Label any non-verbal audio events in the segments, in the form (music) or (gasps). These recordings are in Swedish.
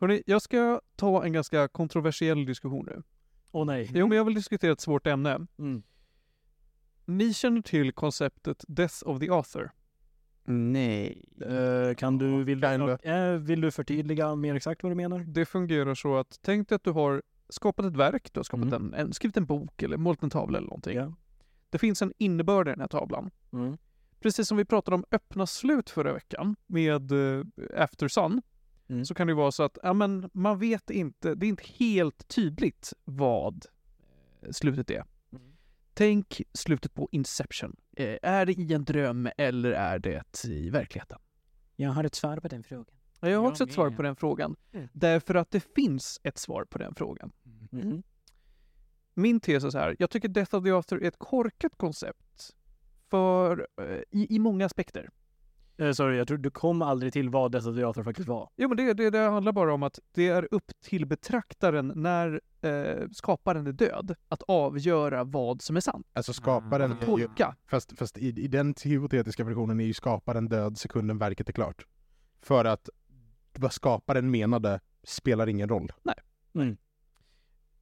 Hörrni, jag ska ta en ganska kontroversiell diskussion nu. Åh nej. Jo, men jag vill diskutera ett svårt ämne. Mm. Ni känner till konceptet Death of the Author? Nej. Eh, kan du, vill, du, eh, vill du förtydliga mer exakt vad du menar? Det fungerar så att, tänk dig att du har skapat ett verk, du har skapat Mm. en, en, skrivit en bok eller målat en tavla eller någonting. Ja. Det finns en innebörd i den här tavlan. Mm. Precis som vi pratade om öppna slut förra veckan med uh, After Sun, Mm. så kan det vara så att ja, men man vet inte, det är inte helt tydligt vad eh, slutet är. Mm. Tänk slutet på Inception. Eh, är det i en dröm eller är det i verkligheten? Jag har ett svar på den frågan. Ja, Jag har Jag också ett svar på den frågan. Mm. Därför att det finns ett svar på den frågan. Mm. Min tes är så här, jag tycker Death of the Author är ett korkat koncept för, eh, i, i många aspekter. Eh, sorry, jag tror du kom aldrig till vad the Author faktiskt var. Jo men det, det, det handlar bara om att det är upp till betraktaren när eh, skaparen är död att avgöra vad som är sant. Alltså skaparen Ah. är ju, fast, fast i, i den hypotetiska versionen är ju skaparen död sekunden verket är klart. För att vad skaparen menade spelar ingen roll. Mm.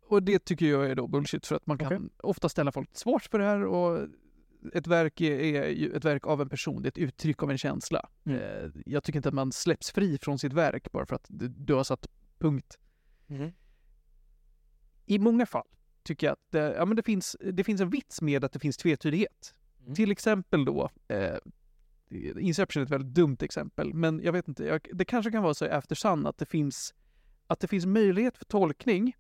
Och det tycker jag är då bullshit för att man kan Okej. ofta ställa folk till svars för det här och ett verk är, ju ett verk av en person, det är ett uttryck av en känsla. Mm. Eh, jag tycker inte att man släpps fri från sitt verk bara för att du, har satt punkt. I många fall tycker jag att det, ja, men det, finns, det finns en vits med att det finns tvetydighet. Mm. Till exempel då, eh, Inception är ett väldigt dumt exempel, men jag vet inte, jag, det kanske kan vara så i After Sun att det finns, att det finns möjlighet för tolkning,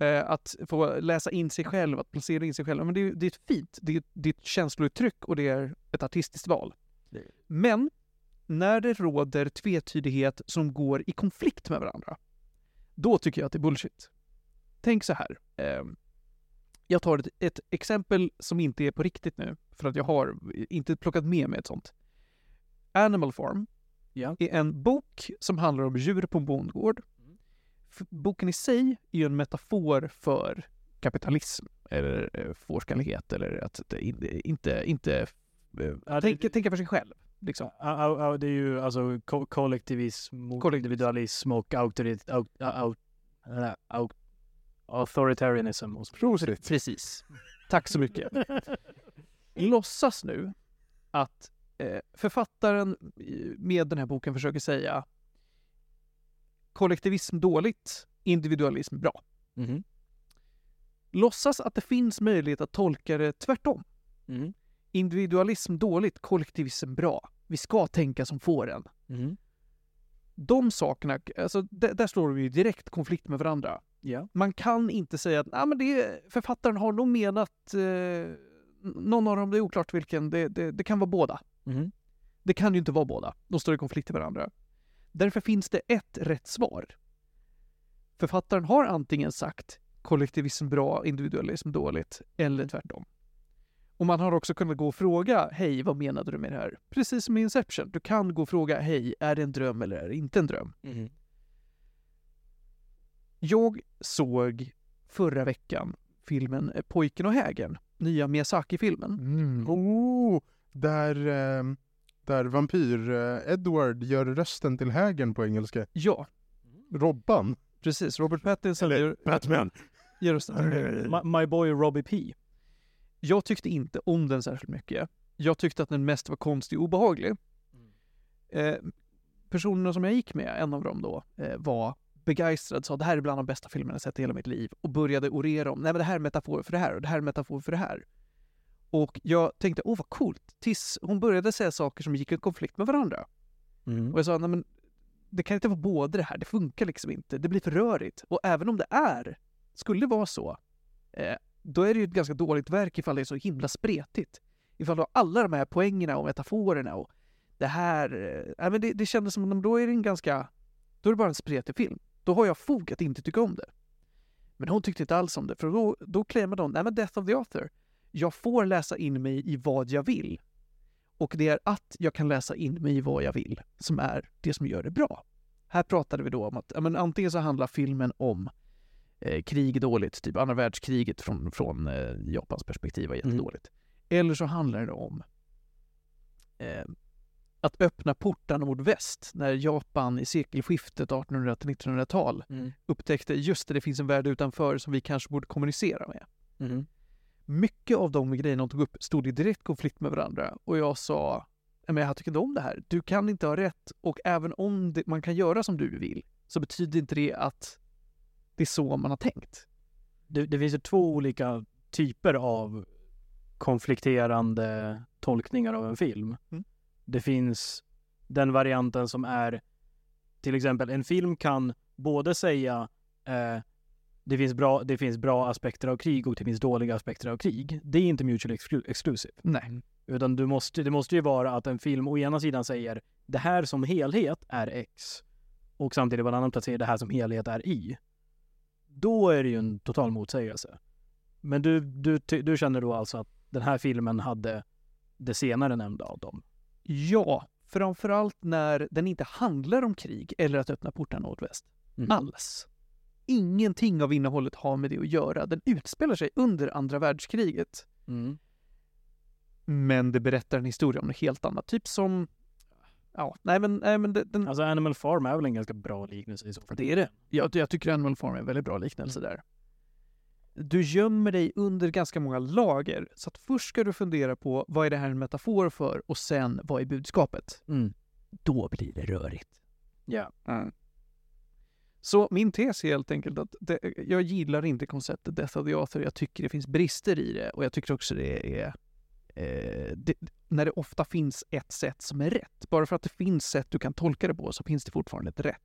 eh, att få läsa in sig själv, att placera in sig själv. Men det, är- det är ett fint, det är, det är ett känslouttryck och det är ett artistiskt val. Men när det råder tvetydighet som går i konflikt med varandra, då tycker jag att det är bullshit. Tänk så här. Eh, jag tar ett, ett exempel som inte är på riktigt nu, för att jag har inte plockat med mig ett sånt. Animal Farm Ja. är en bok som handlar om djur på en bondgård. Boken i sig är ju en metafor för kapitalism eller eh, fårskalighet eller att inte, inte eh, Ja, tänka, tänka för sig själv. Liksom. Det är ju alltså ko- kollektivism individualism och auktorit, au, au, au, au, authoritarianism. Och så. Prosit. Precis. Tack så mycket. (laughs) Låtsas nu att eh, författaren med den här boken försöker säga kollektivism dåligt, individualism bra. Mhm. Låtsas att det finns möjlighet att tolka det tvärtom. Mhm. Individualism dåligt, kollektivism bra. Vi ska tänka som fåren. Mhm. De sakerna, alltså där slår de ju direkt konflikt med varandra. Ja. Man kan inte säga att ah, men det, författaren har nog menat eh, någon av dem, det är oklart vilken, det, det, det kan vara båda. Mhm. Det kan ju inte vara båda. De står i konflikt med varandra. Därför finns det ett rätt svar. Författaren har antingen sagt kollektivism bra, individualism dåligt, eller tvärtom. Och man har också kunnat gå och fråga, hej, vad menade du med det här? Precis som i Inception, du kan gå och fråga, hej, är det en dröm eller är det inte en dröm? Mhm. Jag såg förra veckan filmen Pojken och hägern, nya Miyazaki-filmen. Mm. Oh, där, eh, där vampyr-Edward gör rösten till hägern på engelska. Ja, Robban. precis. Robert Pattinson Eller gör, Batman. gör rösten. My, my boy Robbie P. Jag tyckte inte om den särskilt mycket. Jag tyckte att den mest var konstig och obehaglig. Eh, personerna som jag gick med, en av dem då, eh, var begeistrad, sa det här är bland de bästa filmerna jag sett i hela mitt liv och började orera om, nej men det här är metafor för det här och det här är metafor för det här. Och jag tänkte, åh vad coolt, tills hon började säga saker som gick i konflikt med varandra. Mm. Och jag sa, nej men det kan inte vara både det här, det funkar liksom inte, det blir för rörigt. Och även om det är, skulle vara så, eh, då är det ju ett ganska dåligt verk ifall det är så himla spretigt. Ifall du har alla de här poängerna och metaforerna och det här, eh, men det, det kändes som att då är det en ganska, då är det bara en spretig film. Då har jag fog att inte tycka om det. Men hon tyckte inte alls om det, för då, då claimade hon, nej men Death of the Author, jag får läsa in mig i vad jag vill. Och det är att jag kan läsa in mig i vad jag vill som är det som gör det bra. Här pratade vi då om att men antingen så handlar filmen om eh, krig dåligt, typ andra världskriget från, från eh, Japans perspektiv var jättedåligt. Eller så handlar det om eh, att öppna portarna mot väst när Japan i sekelskiftet 1800 till 1900-tal Mm. upptäckte just det, det finns en värld utanför som vi kanske borde kommunicera med. Mhm. Mycket av de grejerna de tog upp stod i direkt konflikt med varandra och jag sa "Nej, men jag tycker inte om det här. Du kan inte ha rätt och även om det, man kan göra som du vill så betyder inte det att det är så man har tänkt. Det, det finns ju två olika typer av konflikterande tolkningar av en film. Mm. Det finns den varianten som är till exempel en film kan både säga eh, det, finns bra, det finns bra aspekter av krig och det finns dåliga aspekter av krig. Det är inte mutually exclu- exclusive. Nej. Utan du måste, det måste ju vara att en film å ena sidan säger det här som helhet är X och samtidigt på en annan plats säger det här som helhet är Y. Då är det ju en total motsägelse. Men du, du, du känner då alltså att den här filmen hade det senare nämnda av dem? Ja, framförallt när den inte handlar om krig eller att öppna portarna åt väst. Mm. Alls. Ingenting av innehållet har med det att göra. Den utspelar sig under andra världskriget. Mm. Men det berättar en historia om något helt annat. Typ som... Ja, nej men, nej, men det, den, Alltså Animal Farm är väl en ganska bra liknelse i så fall? det är det. Jag, jag tycker Animal Farm är en väldigt bra liknelse där. Du gömmer dig under ganska många lager. Så att först ska du fundera på vad är det här en metafor för och sen vad är budskapet? Mm. Då blir det rörigt. Ja. Så min tes är helt enkelt att det, jag gillar inte konceptet Death of the Author. Jag tycker det finns brister i det och jag tycker också det är eh, det, när det ofta finns ett sätt som är rätt. Bara för att det finns sätt du kan tolka det på så finns det fortfarande ett rätt.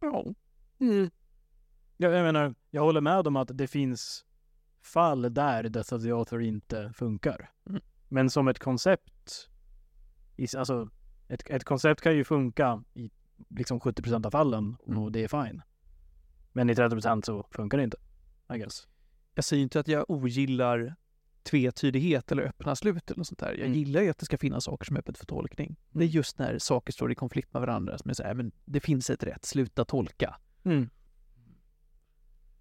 Ja. Mm. Jag, jag menar, jag håller med om att det finns fall där Death of the Author inte funkar. Mm. Men som ett koncept, alltså ett, ett koncept kan ju funka i liksom 70% av fallen Mm. och det är fine. Men i 30% så funkar det inte. I guess. Jag säger inte att jag ogillar tvetydighet eller öppna slut eller något sånt där. Jag Mm. gillar ju att det ska finnas saker som är öppet för tolkning. Det är just när saker står i konflikt med varandra som så här, men det finns ett rätt, sluta tolka. Mm.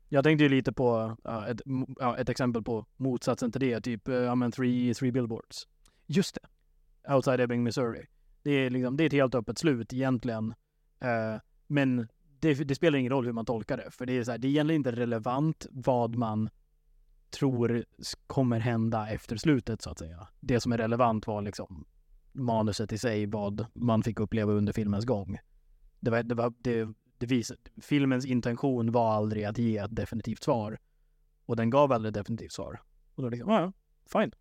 Jag tänkte ju lite på ja, ett, ja, ett exempel på motsatsen till det, typ uh, ja, men three, three billboards. Just det. outside Ebbing, Missouri. Det är, liksom, det är ett helt öppet slut egentligen. Eh, men det, det spelar ingen roll hur man tolkar det. För det är, så här, det är egentligen inte relevant vad man tror kommer hända efter slutet så att säga. Det som är relevant var liksom manuset i sig, vad man fick uppleva under filmens gång. Det var, det var, det, det visar, filmens intention var aldrig att ge ett definitivt svar. Och den gav aldrig ett definitivt svar. Och då liksom, ja, ja, fine.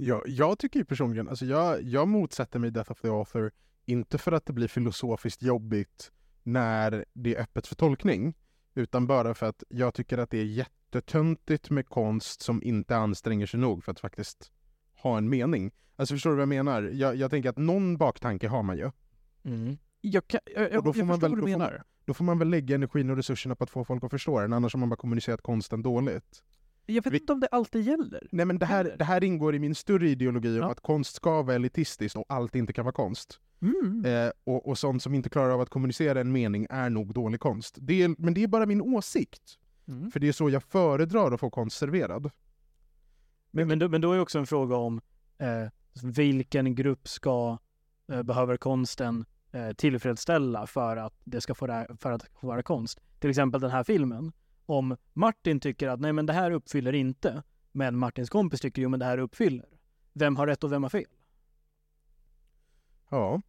Ja, jag tycker ju personligen, alltså jag, jag motsätter mig Death of the Author, inte för att det blir filosofiskt jobbigt när det är öppet för tolkning, utan bara för att jag tycker att det är jättetöntigt med konst som inte anstränger sig nog för att faktiskt ha en mening. Alltså förstår du vad jag menar? Jag, jag tänker att någon baktanke har man ju. Jag, kan, jag, jag, Och då får jag man väl- vad du då får- menar. Då får man väl lägga energin och resurserna på att få folk att förstå den, annars har man bara kommunicerat konsten dåligt. Jag vet Vi- inte om det alltid gäller. Nej men det här, det här ingår i min större ideologi om Ja. att konst ska vara elitistiskt och allt inte kan vara konst. Mm. Eh, och, och sånt som inte klarar av att kommunicera en mening är nog dålig konst. Det är, men det är bara min åsikt. Mm. För det är så jag föredrar att få konst serverad. Men, men, då, men då är också en fråga om eh, vilken grupp ska eh, behöver konsten eh, tillfredsställa för att det ska få, ra- för att få vara konst. Till exempel den här filmen. Om Martin tycker att nej men det här uppfyller inte, men Martins kompis tycker ju men det här uppfyller. Vem har rätt och vem har fel? Ja.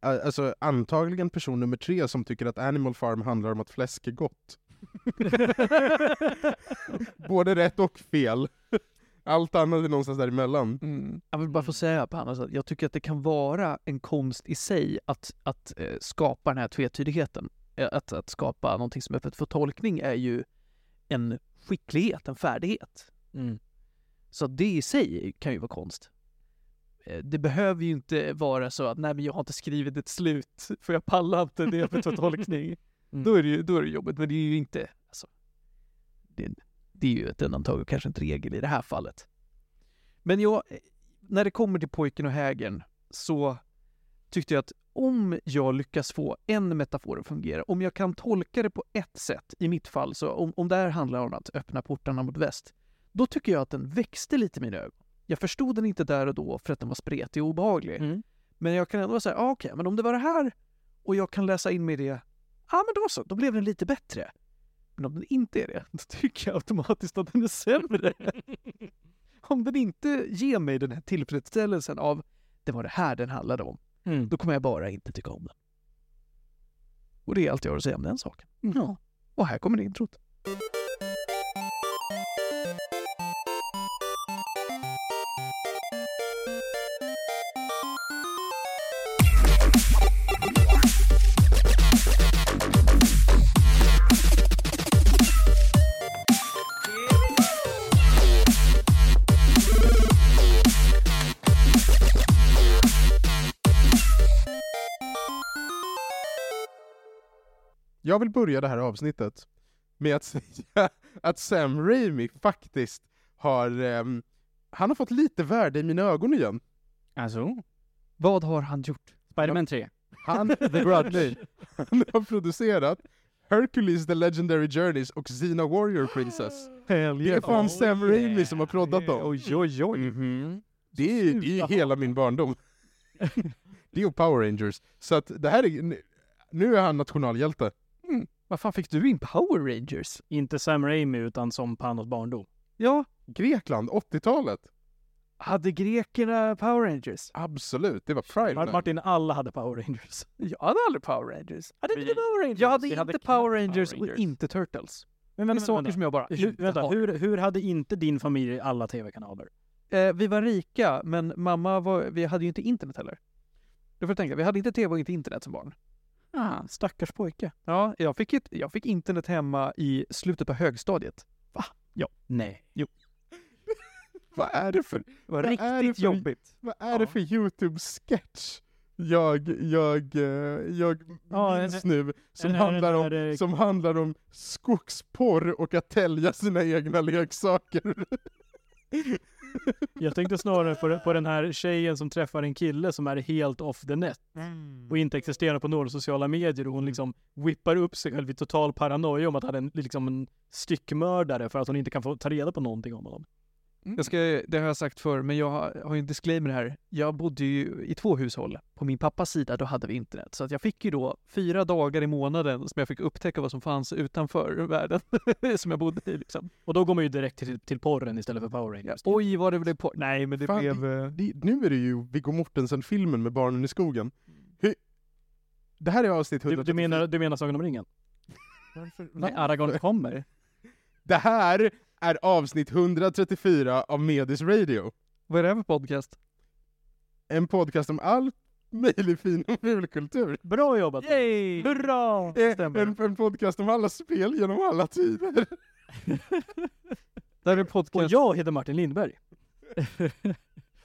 Alltså antagligen person nummer tre som tycker att Animal Farm handlar om att fläsk är gott. (laughs) Både rätt och fel. Allt annat är någonstans däremellan. Mm. Jag vill bara få säga på annat sätt, jag tycker att det kan vara en konst i sig att, att eh, skapa den här tvetydigheten. Att, att skapa någonting som är öppet för tolkning är ju en skicklighet, en färdighet. Så att det i sig kan ju vara konst. Eh, Det behöver ju inte vara så att nej men jag har inte skrivit ett slut för jag pallar inte, det för (laughs) tolkning. Mm. Då är det ju då är det jobbigt, men det är ju inte, alltså, det, det är ju ett undantag och kanske inte regel i det här fallet. Men jag, eh, när det kommer till pojken och hägern så tyckte jag att om jag lyckas få en metafor att fungera, om jag kan tolka det på ett sätt, i mitt fall, så om, om det här handlar om att öppna portarna mot väst, då tycker jag att den växte lite i mina ögon. Jag förstod den inte där och då för att den var spretig och obehaglig. Mm. Men jag kan ändå säga, ah, okej, men om det var det här och jag kan läsa in mig i det, ja men då så, då blev den lite bättre. Men om den inte är det, då tycker jag automatiskt att den är sämre. (laughs) om den inte ger mig den här tillfredsställelsen av, det var det här den handlade om, Mm. då kommer jag bara inte tycka om den. Och det är allt jag har att säga om den saken. Ja. Och här kommer introt. Jag vill börja det här avsnittet med att (laughs) säga att Sam Raimi faktiskt har, ehm, han har fått lite värde i mina ögon igen. Alltså? Vad har han gjort? Spiderman 3? Han, (laughs) The Grudge, han har producerat Hercules The Legendary Journeys och Xena Warrior Princess. (gasps) Det är fan Sam Raimi som har proddat dem. Oj, oj, oj. Det är, det är hela min barndom. (laughs) Det är Power Rangers. Så att det här är, nu är han nationalhjälte. Vad fan fick du in Power Rangers? Inte Sam Raimi utan som Panos barndom. Ja, Grekland, 80-talet. hade grekerna Power Rangers? Absolut, det var där. Martin, alla hade Power Rangers. (laughs) Jag hade aldrig Power Rangers. Hade Vi- inte Power Rangers? Jag hade hade inte knappt Power Power Rangers och Rangers. inte Turtles. Men Det är vänta, saker vänta. som jag bara Hur, inte vänta har. hur, hur hade inte din familj alla tv-kanaler? Eh, vi var rika, men mamma var, vi hade ju inte internet heller. Du får tänka, vi hade inte tv och inte internet som barn. Ah, stackars pojke. Ja, jag fick, ett, jag fick internet hemma i slutet på högstadiet. Nej. Vad är det för, Vad är det riktigt för- jobbigt. vad är det för YouTube-sketch? Jag, jag, eh, jag Ja, minns en- nu, som en- handlar, om, en- som handlar om skogsporr och att tälja sina egna leksaker. (laughs) Jag tänkte snarare på, på den här tjejen som träffar en kille som är helt off the net. Och inte existerar på några sociala medier och hon liksom whippar upp sig själv i total paranoia om att han är en, liksom en styckmördare för att hon inte kan få ta reda på någonting om honom. Jag ska, det har jag sagt förr, men jag har, ju en disclaimer här. Jag bodde ju i två hushåll. På min pappas sida, då hade vi internet. Så att jag fick ju då fyra dagar i månaden som jag fick upptäcka vad som fanns utanför världen (laughs) som jag bodde i liksom. Och då går man ju direkt till, till porren istället för Power Ja, Rangers. oj, vad det blev på. Nej, men det Fan, blev... eh, Det, nu är det ju Viggo Mortensen-filmen med barnen i skogen. Hur, det här är avsnitt Du, 134. du, menar, du menar Sagan om ringen? (laughs) Nej, Aragorn kommer. Det här är avsnitt 134 av Medis Radio. Vad är det här för podcast? En podcast om all möjlig fin och ful kultur. Bra jobbat! Yay! Hurra! Eh, Stämmer. En, en podcast om alla spel genom alla tider. (laughs) Det här är en Och podcast... jag heter Martin Lindberg. (laughs)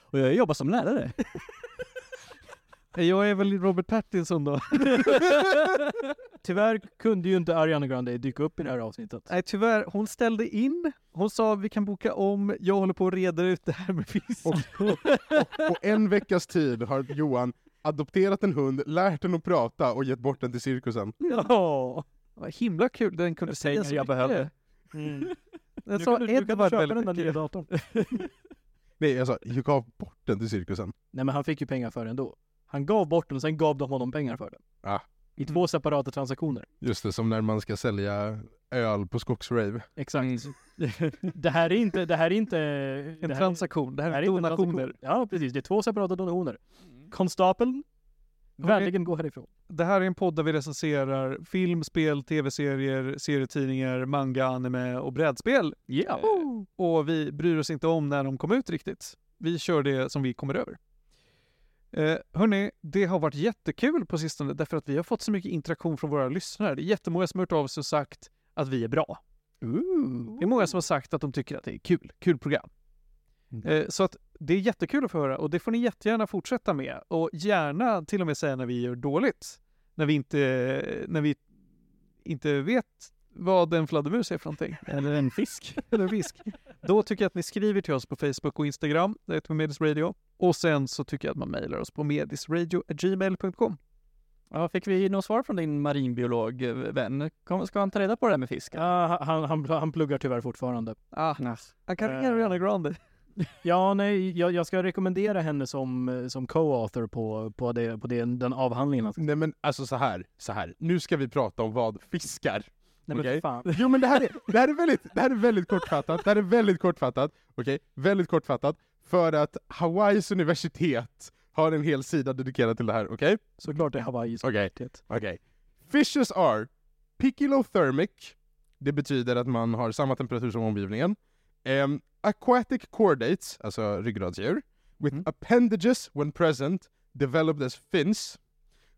Och jag jobbar som lärare. (laughs) Jag är väl Robert Pattinson då? (laughs) Tyvärr kunde ju inte Ariana Grande dyka upp i det här avsnittet. Nej, tyvärr. Hon ställde in. Hon sa vi kan boka om. Jag håller på att reda ut det här med fisk. Och, På en veckas tid har Johan adopterat en hund, lärt den att prata och gett bort den till cirkusen. Ja! Vad himla kul. Den kunde säga så (laughs) jag mycket. behövde. Mm. Den Du sa kan, du Edvard köpa den där nya datorn. Nej, jag sa, jag gav bort den till cirkusen. Nej men han fick ju pengar för den ändå. Han gav bort den och sen gav de honom pengar för den. Ah. I två separata transaktioner. Just det, som när man ska sälja öl på skogsrave. Exakt. (laughs) det här är inte, det här är inte... En det här, transaktion. Det här det är här är donationer. transaktion. Ja precis, det är två separata donationer. Konstapeln, vänligen gå härifrån. Det här är en podd där vi recenserar film, spel, tv-serier, serietidningar, manga, anime och brädspel. Ja. Och vi bryr oss inte om när de kommer ut riktigt. Vi kör det som vi kommer över. Eh, hörni, det har varit jättekul på sistone därför att vi har fått så mycket interaktion från våra lyssnare. Det är jättemånga som har hört av sig och sagt att vi är bra. Det är många som har sagt att de tycker att det är kul, kul program. Eh, så att det är jättekul att få höra och det får ni jättegärna fortsätta med och gärna till och med säga när vi gör dåligt. När vi inte, när vi inte vet vad en fladdermus är för någonting. Eller en fisk. (laughs) Eller fisk. Då tycker jag att ni skriver till oss på Facebook och Instagram, det heter Medis Radio. Och sen så tycker jag att man mejlar oss på medisradio.gmail.com. Ja, fick vi något svar från din marinbiolog-vän? Kom- Ska han ta reda på det här med fiskar? Ja, han, han, han pluggar tyvärr fortfarande. Ah, Ah. han kan Eh. ringa Ariana Grande. (laughs) Ja, nej, jag, jag ska rekommendera henne som, eh, som co-author på, på, det, på det, den avhandlingen. Nej men alltså så här, så här. Nu ska vi prata om vad fiskar. Nej, men fan. Jo men det här är, det här är, väldigt, det här är väldigt kortfattat, det här är väldigt kortfattat, okej? Väldigt kortfattat, för att Hawaiis universitet har en hel sida dedikerad till det här, okej? Såklart det är Hawaii. Okej, okej. Fishes are picilothermic, det betyder att man har samma temperatur som omgivningen. Em, aquatic chordates, alltså ryggradsdjur, with Mm. appendages when present developed as fins,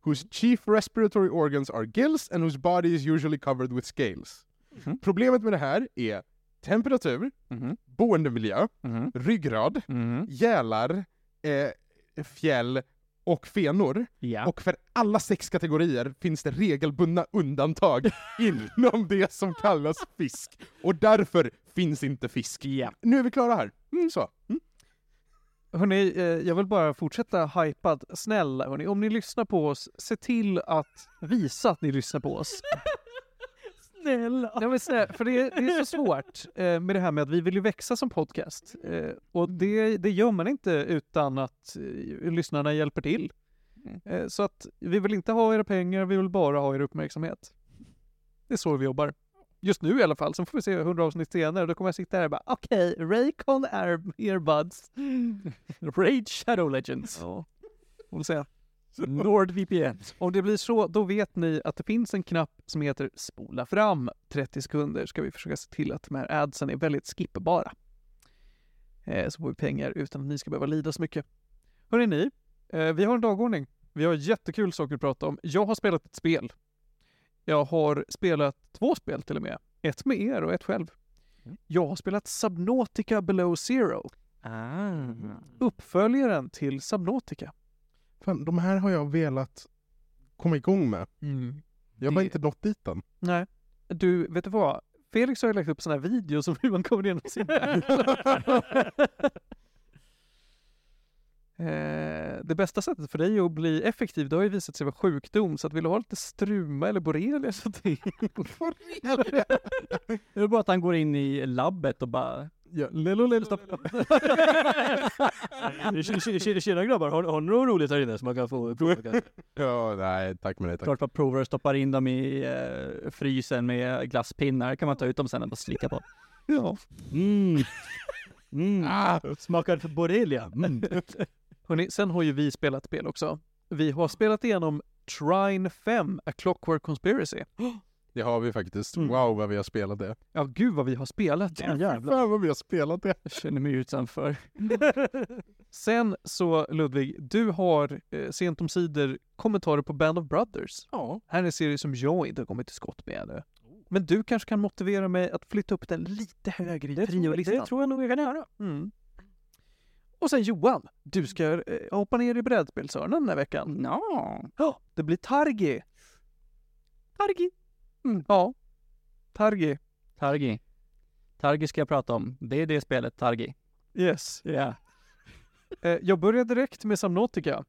whose chief respiratory organs are gills and whose body is usually covered with scales. Mhm. Problemet med det här är temperatur, Mhm. boendemiljö, Mhm. ryggrad, Mhm. gälar, eh, fjäll och fenor. Ja. Och för alla sex kategorier finns det regelbundna undantag (laughs) inom det som kallas fisk. Och därför finns inte fisk. Ja. Nu är vi klara här. Mm, så. Mm. Hörni, eh, jag vill bara fortsätta hypad. Snälla hörni, om ni lyssnar på oss, se till att visa att ni lyssnar på oss. (laughs) Snälla. Ja, men snälla, för det är, det är så svårt eh, med det här med att vi vill ju växa som podcast. Eh, och det, det gör man inte utan att eh, lyssnarna hjälper till. Eh, så att vi vill inte ha era pengar, vi vill bara ha er uppmärksamhet. Det är så vi jobbar. Just nu i alla fall, sen får vi se 100 avsnitt senare, då kommer jag sitta här och bara okej, Raycon Air earbuds. (laughs) Raid Shadow Legends. Ja, får vi se. NordVPN. Om det blir så, då vet ni att det finns en knapp som heter spola fram 30 sekunder. Ska vi försöka se till att de här adsen är väldigt skippbara. Eh, så får vi pengar utan att ni ska behöva lida så mycket. Hörrni ni, eh, vi har en dagordning. Vi har jättekul saker att prata om. Jag har spelat ett spel. Jag har spelat två spel till och med. Ett med er och ett själv. Jag har spelat Subnautica Below Zero, Ah. uppföljaren till Subnautica. Fan, de här har jag velat komma igång med. Jag har bara Det- inte nått dit än. Nej. Du, vet du vad? Felix har ju lagt upp sådana här videos om hur man kommer igenom sin (laughs) (laughs) Eh, det bästa sättet för dig att bli effektiv, det har ju visat sig vara sjukdom, så att vill du ha lite struma eller borrelia så (laughs) det Det är bara att han går in i labbet och bara... ja, lillo, lillo, stopp. (laughs) (laughs) Tjena grabbar, har, har ni något roligt här inne som man kan få prova? kanske? Ja, nej, tack men nej tack. Klart man provar och stoppar in dem i eh, frysen med glasspinnar. kan man ta ut dem sen och bara slicka på. Ja. Mm. Mm. Ah, Smakar borrelia. Mm. Hörrni, sen har ju vi spelat spel också. Vi har spelat igenom Trine 5, A Clockwork Conspiracy. (gasps) det har vi faktiskt. Mm. Wow vad vi har spelat det. Ja, gud vad vi har spelat. Ja, jävlar. Fan vad vi har spelat det. Jag känner mig utanför. (laughs) Sen så Ludvig, du har eh, sent om sidor kommentarer på Band of Brothers. Ja. Här är en serie som jag inte har kommit till skott med ännu. Men du kanske kan motivera mig att flytta upp den lite högre i Det, tror, priolistan? det tror jag nog jag kan göra. Mm. Och sen Johan, du ska eh, hoppa ner i brädspelshörnan den här veckan. Ja. Ja, det blir Targi. Targi. Mm. Ja, Targi. Targi. Targi ska jag prata om. Det är det spelet, Targi. Yes. Ja. (laughs) Eh, jag börjar direkt med Subnautica.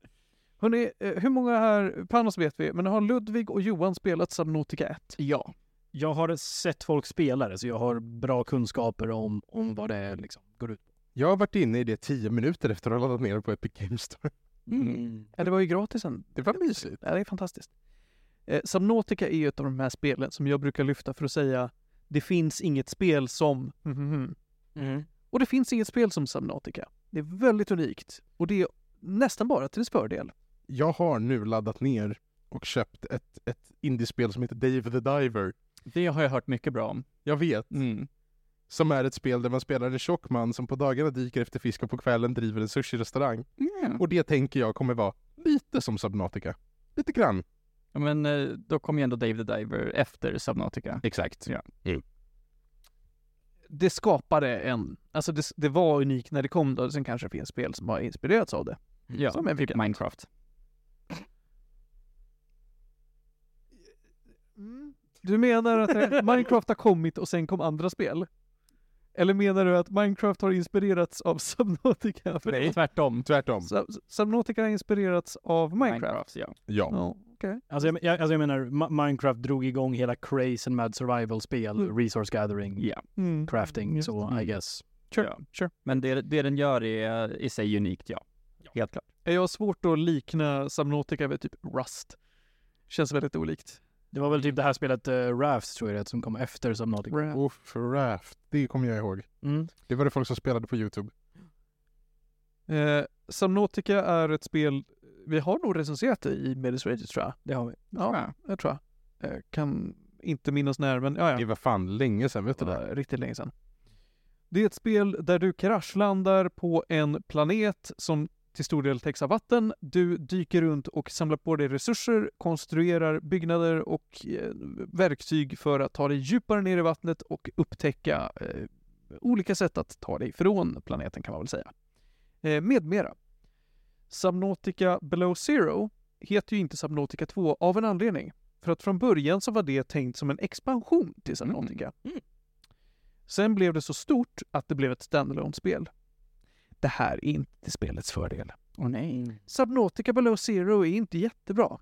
Hörrni, eh, hur många här, Panos vet vi, men har Ludvig och Johan spelat Subnautica 1? Ja. Jag har sett folk spela det, så jag har bra kunskaper om, om vad det liksom går ut på. Jag har varit inne i det tio minuter efter att ha laddat ner det på Epic Games Store. Mm. Ja, det var ju gratis än. Det var mysigt. Ja, det är fantastiskt. Eh, Subnautica är ju ett av de här spelen som jag brukar lyfta för att säga det finns inget spel som... Mhm. Mm. Och det finns inget spel som Subnautica. Det är väldigt unikt och det är nästan bara till dess fördel. Jag har nu laddat ner och köpt ett, ett indiespel som heter Dave the Diver. Det har jag hört mycket bra om. Jag vet. Mm. Som är ett spel där man spelar en tjock man som på dagarna dyker efter fisk och på kvällen driver en sushi-restaurang. Mm. Och det tänker jag kommer vara lite som Subnautica. Lite grann. Ja, Men eh, då kom ju ändå Dave the Diver efter Subnautica. Exakt. Ja. Det skapade en... Alltså det, det var unikt när det kom då, sen kanske det finns spel som har inspirerats av det. Ja, Som en typ Minecraft. Du menar att eh, Minecraft har kommit och sen kom andra spel? Eller menar du att Minecraft har inspirerats av (laughs) Subnautica? Nej, tvärtom. Tvärtom. Sub- Subnautica har inspirerats av Minecraft? ja. Ja. Ja, okej. Alltså, jag, jag, alltså jag menar, Ma- Minecraft drog igång hela crazen med survival-spel, Mm. resource gathering, Ja. Mm. crafting, så det. I guess. Sure, Ja. sure. Men det, det den gör är i sig unikt, ja. Helt klart. Jag har svårt att likna Subnautica med typ Rust. Känns väldigt olikt. Det var väl typ det här spelet uh, Rafts tror jag det som kom efter Subnautica. Ra- Uff, Raft. Det kommer jag ihåg. Mm. Det var det folk som spelade på YouTube. Eh, Subnautica är ett spel, vi har nog recenserat det i Medis Rages tror jag. Det har vi. Ja, jag tror jag. Eh, kan inte minnas när, men ja, ja. Det var fan länge sedan, vet du Det riktigt länge sedan. Det är ett spel där du kraschlandar på en planet som till stor del täcks av vatten. Du dyker runt och samlar på dig resurser, konstruerar byggnader och eh, verktyg för att ta dig djupare ner i vattnet och upptäcka eh, olika sätt att ta dig från planeten kan man väl säga. Eh, med mera. Subnautica Below Zero heter ju inte Subnautica 2 av en anledning. För att från början så var det tänkt som en expansion till Subnautica. Mm. Sen blev det så stort att det blev ett standalone-spel. Det här är inte spelets fördel. Åh nej. Subnautica Below Zero är inte jättebra.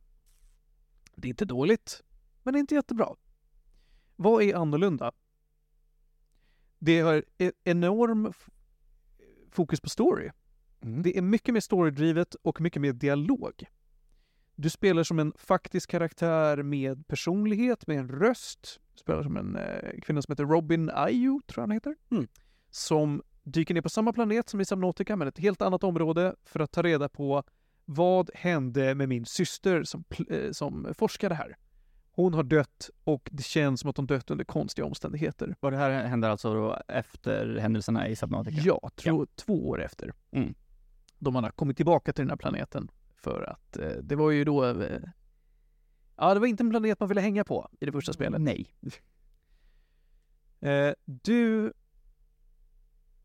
Det är inte dåligt, men det är inte jättebra. Vad är annorlunda? Det har e- enorm fokus på story. Mm. Det är mycket mer storydrivet och mycket mer dialog. Du spelar som en faktisk karaktär med personlighet, med en röst. Du spelar som en eh, kvinna som heter Robin Ayu, tror jag han heter. Mm. Som dyker ner på samma planet som i Subnautica, men ett helt annat område för att ta reda på vad hände med min syster som, eh, som forskade här. Hon har dött och det känns som att hon dött under konstiga omständigheter. Och det här händer alltså då efter händelserna i Subnautica? Ja, tro, två år efter. Mm. Då man har kommit tillbaka till den här planeten. För att eh, det var ju då... Eh, ja, det var inte en planet man ville hänga på i det första spelet. Nej. (laughs) Eh, du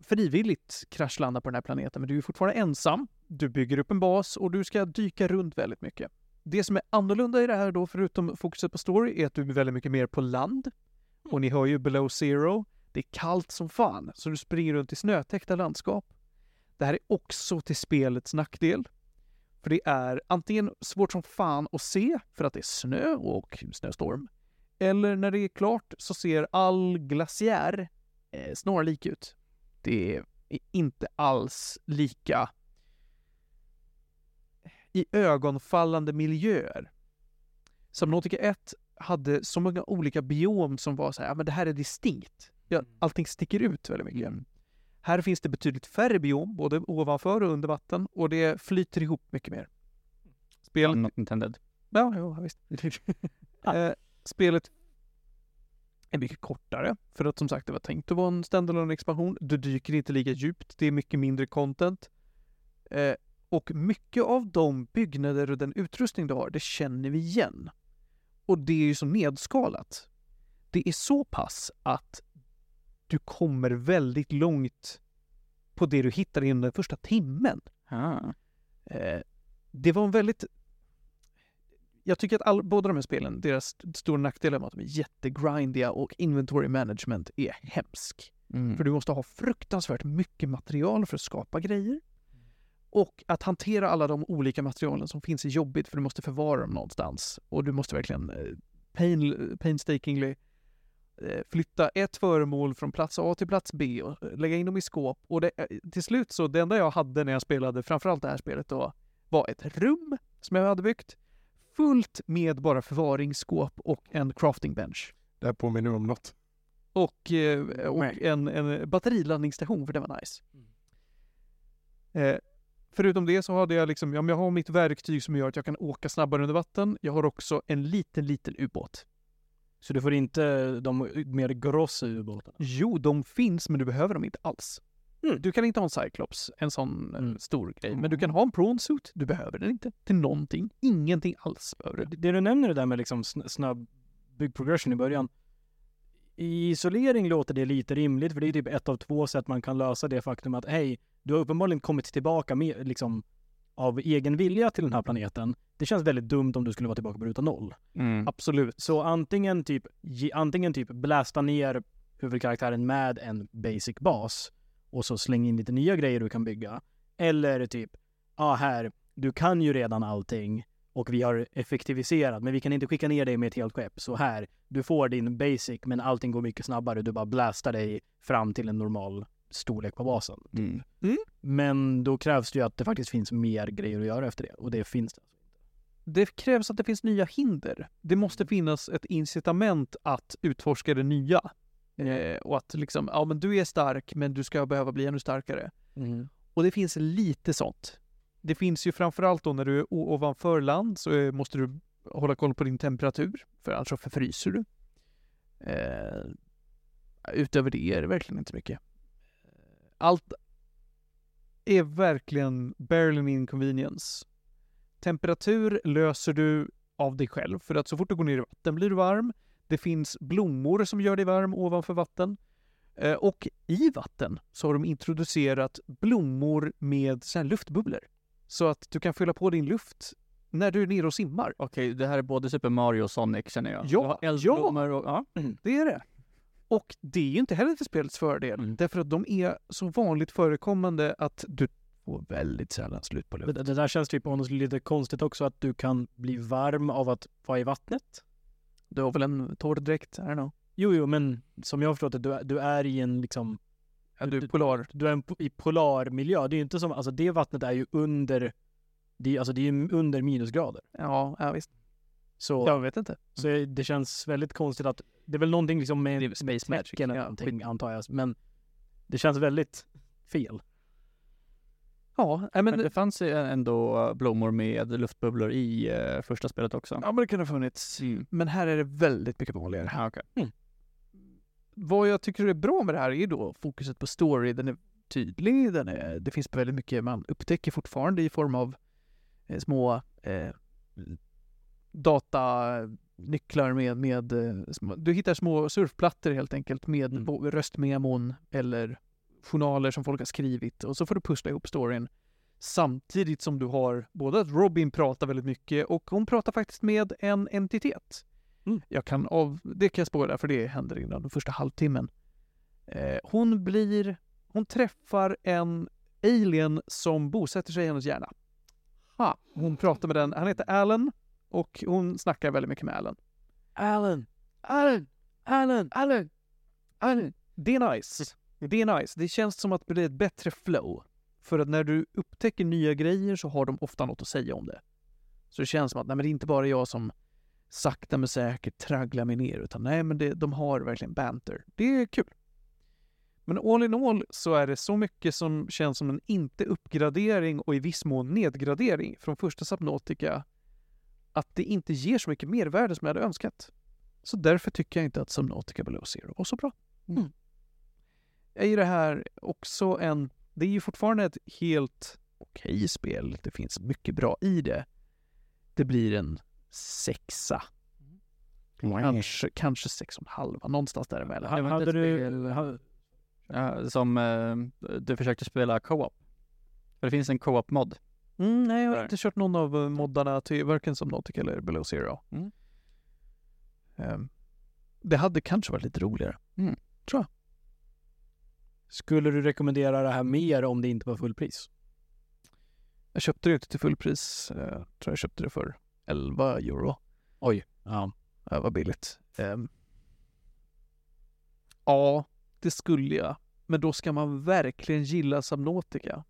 frivilligt kraschlandar på den här planeten, men du är fortfarande ensam. Du bygger upp en bas och du ska dyka runt väldigt mycket. Det som är annorlunda i det här då, förutom fokuset på story, är att du är väldigt mycket mer på land. Och ni hör ju below zero. Det är kallt som fan, så du springer runt i snötäckta landskap. Det här är också till spelets nackdel. För det är antingen svårt som fan att se för att det är snö och snöstorm. Eller när det är klart så ser all glaciär eh, snarlik ut. Det är inte alls lika i ögonfallande miljöer. Subnautica 1 hade så många olika biom som var så här, ja men det här är distinkt. Ja, allting sticker ut väldigt mycket. Här finns det betydligt färre biom, både ovanför och under vatten, och det flyter ihop mycket mer. Spelet Not intended. Ja, jo, visst. (laughs) eh, spelet är mycket kortare, för att som sagt det var tänkt att vara en standalone expansion. Du dyker inte lika djupt, det är mycket mindre content. Eh, och mycket av de byggnader och den utrustning du har, det känner vi igen. Och det är ju så nedskalat. Det är så pass att du kommer väldigt långt på det du hittar inom den första timmen. Ah. Eh, det var en väldigt... Jag tycker att all, båda de här spelen, deras st- stora nackdel är att de är jättegrindiga och inventory management är hemsk. Mm. För du måste ha fruktansvärt mycket material för att skapa grejer. Och att hantera alla de olika materialen som finns är jobbigt för du måste förvara dem någonstans. Och du måste verkligen eh, pain, painstakingly eh, flytta ett föremål från plats A till plats B och eh, lägga in dem i skåp. Och det, till slut så, det enda jag hade när jag spelade framförallt det här spelet då var ett rum som jag hade byggt fullt med bara förvaringsskåp och en crafting bench. Det här påminner om något. Och, eh, och en, en batteriladdningsstation för det var nice. Eh, förutom det så hade jag liksom, ja, men jag har mitt verktyg som gör att jag kan åka snabbare under vatten. Jag har också en liten, liten ubåt. Så du får inte de mer grossa ubåtarna? Jo, de finns, men du behöver dem inte alls. Mm. Du kan inte ha en Cyclops, en sån Mm. stor grej. Men du kan ha en prawn suit. Du behöver den inte till någonting. Ingenting alls behöver du. Det, det du nämner det där med liksom sn- snabb big progression i början. I isolering låter det lite rimligt för det är typ ett av två sätt man kan lösa det faktum att hej, du har uppenbarligen kommit tillbaka med liksom av egen vilja till den här planeten. Det känns väldigt dumt om du skulle vara tillbaka på ruta noll. Mm. Absolut. Så antingen typ, ge, antingen typ blästa ner huvudkaraktären med en basic bas och så släng in lite nya grejer du kan bygga. Eller typ, ja ah, här, du kan ju redan allting och vi har effektiviserat, men vi kan inte skicka ner dig med ett helt skepp. Så här, du får din basic, men allting går mycket snabbare. Du bara blastar dig fram till en normal storlek på basen. Mm. Men då krävs det ju att det faktiskt finns mer grejer att göra efter det och det finns det. Det krävs att det finns nya hinder. Det måste finnas ett incitament att utforska det nya. Eh, och att liksom, ja men du är stark men du ska behöva bli ännu starkare. Och det finns lite sånt. Det finns ju framförallt då när du är ovanför land så eh, måste du hålla koll på din temperatur, för annars så förfryser du. Eh, utöver det är det verkligen inte mycket. Allt är verkligen barely an inconvenience. Temperatur löser du av dig själv, för att så fort du går ner i vatten blir du varm. Det finns blommor som gör dig varm ovanför vatten. Eh, Och i vatten så har de introducerat blommor med så här luftbubblor. Så att du kan fylla på din luft när du är nere och simmar. Okej, det här är både Super Mario och Sonic känner jag. Ja, eldblommor och... Ja. (clears throat) Det är det. Och det är ju inte heller till spelets fördel, Mm. därför att de är så vanligt förekommande att du får väldigt sällan slut på luft. Det, det där känns typ honest lite konstigt också att du kan bli varm av att vara i vattnet. Du har väl en torr dräkt? I don't know. Jo, jo, men som jag har förstått det, du, är- du är i en liksom, Ja, du är polar. du är en, i polarmiljö. Det är ju inte som, alltså det vattnet är ju under, det, alltså det är ju under minusgrader. Ja, ja visst. Så, Jag vet inte. så det känns väldigt konstigt att, det är väl någonting liksom med, space magic, eller ja, någonting antar jag, men det känns väldigt fel. Ja, Men, men, det fanns ju ändå blommor med luftbubblor i eh, första spelet också. ja, men det kan ha funnits. Men här är det väldigt mycket vanligare. Ja, okej. Vad jag tycker är bra med det här är då fokuset på story. Den är tydlig, den är, det finns väldigt mycket man upptäcker fortfarande i form av eh, små eh, datanycklar med, med små, du hittar små surfplattor helt enkelt med Mm. röstmemon eller journaler som folk har skrivit och så får du pussla ihop storyn samtidigt som du har både att Robin pratar väldigt mycket och hon pratar faktiskt med en entitet. Mm. Jag kan av, det kan jag spåra för det händer innan den första halvtimmen. Eh, hon blir, hon träffar en alien som bosätter sig i hennes hjärna. Ha. Hon pratar med den, han heter Alan och hon snackar väldigt mycket med Alan. Alan! Alan! Alan! Alan! Alan! Det är nice. Det är nice. Det känns som att det blir ett bättre flow. För att när du upptäcker nya grejer så har de ofta något att säga om det. Så det känns som att nej, men det är inte bara jag som sakta men säkert tragglar mig ner, utan nej, men det, de har verkligen banter. Det är kul. Men all in all så är det så mycket som känns som en inte-uppgradering och i viss mån nedgradering från första Subnautica att det inte ger så mycket mervärde som jag hade önskat. Så därför tycker jag inte att Subnautica Below Zero var så bra. Mm. Är ju det här också en... Det är ju fortfarande ett helt okej spel. Det finns mycket bra i det. Det blir en sexa. Kanske, kanske sex och en halva, någonstans däremellan. Hade ett du... spel- Ja, som eh, du försökte spela co-op. För det finns en co-op-mod. Mm, nej, jag har inte kört någon av eh, moddarna till varken Subnautica eller Below Zero. Mm. Ehm, det hade kanske varit lite roligare. Skulle du rekommendera det här mer om det inte var fullpris? Jag köpte det inte till fullpris. Uh, tror jag köpte det för 11 euro. Oj. Ja. Det var billigt. Ehm, ja, det skulle jag. Men då ska man verkligen gilla Subnautica.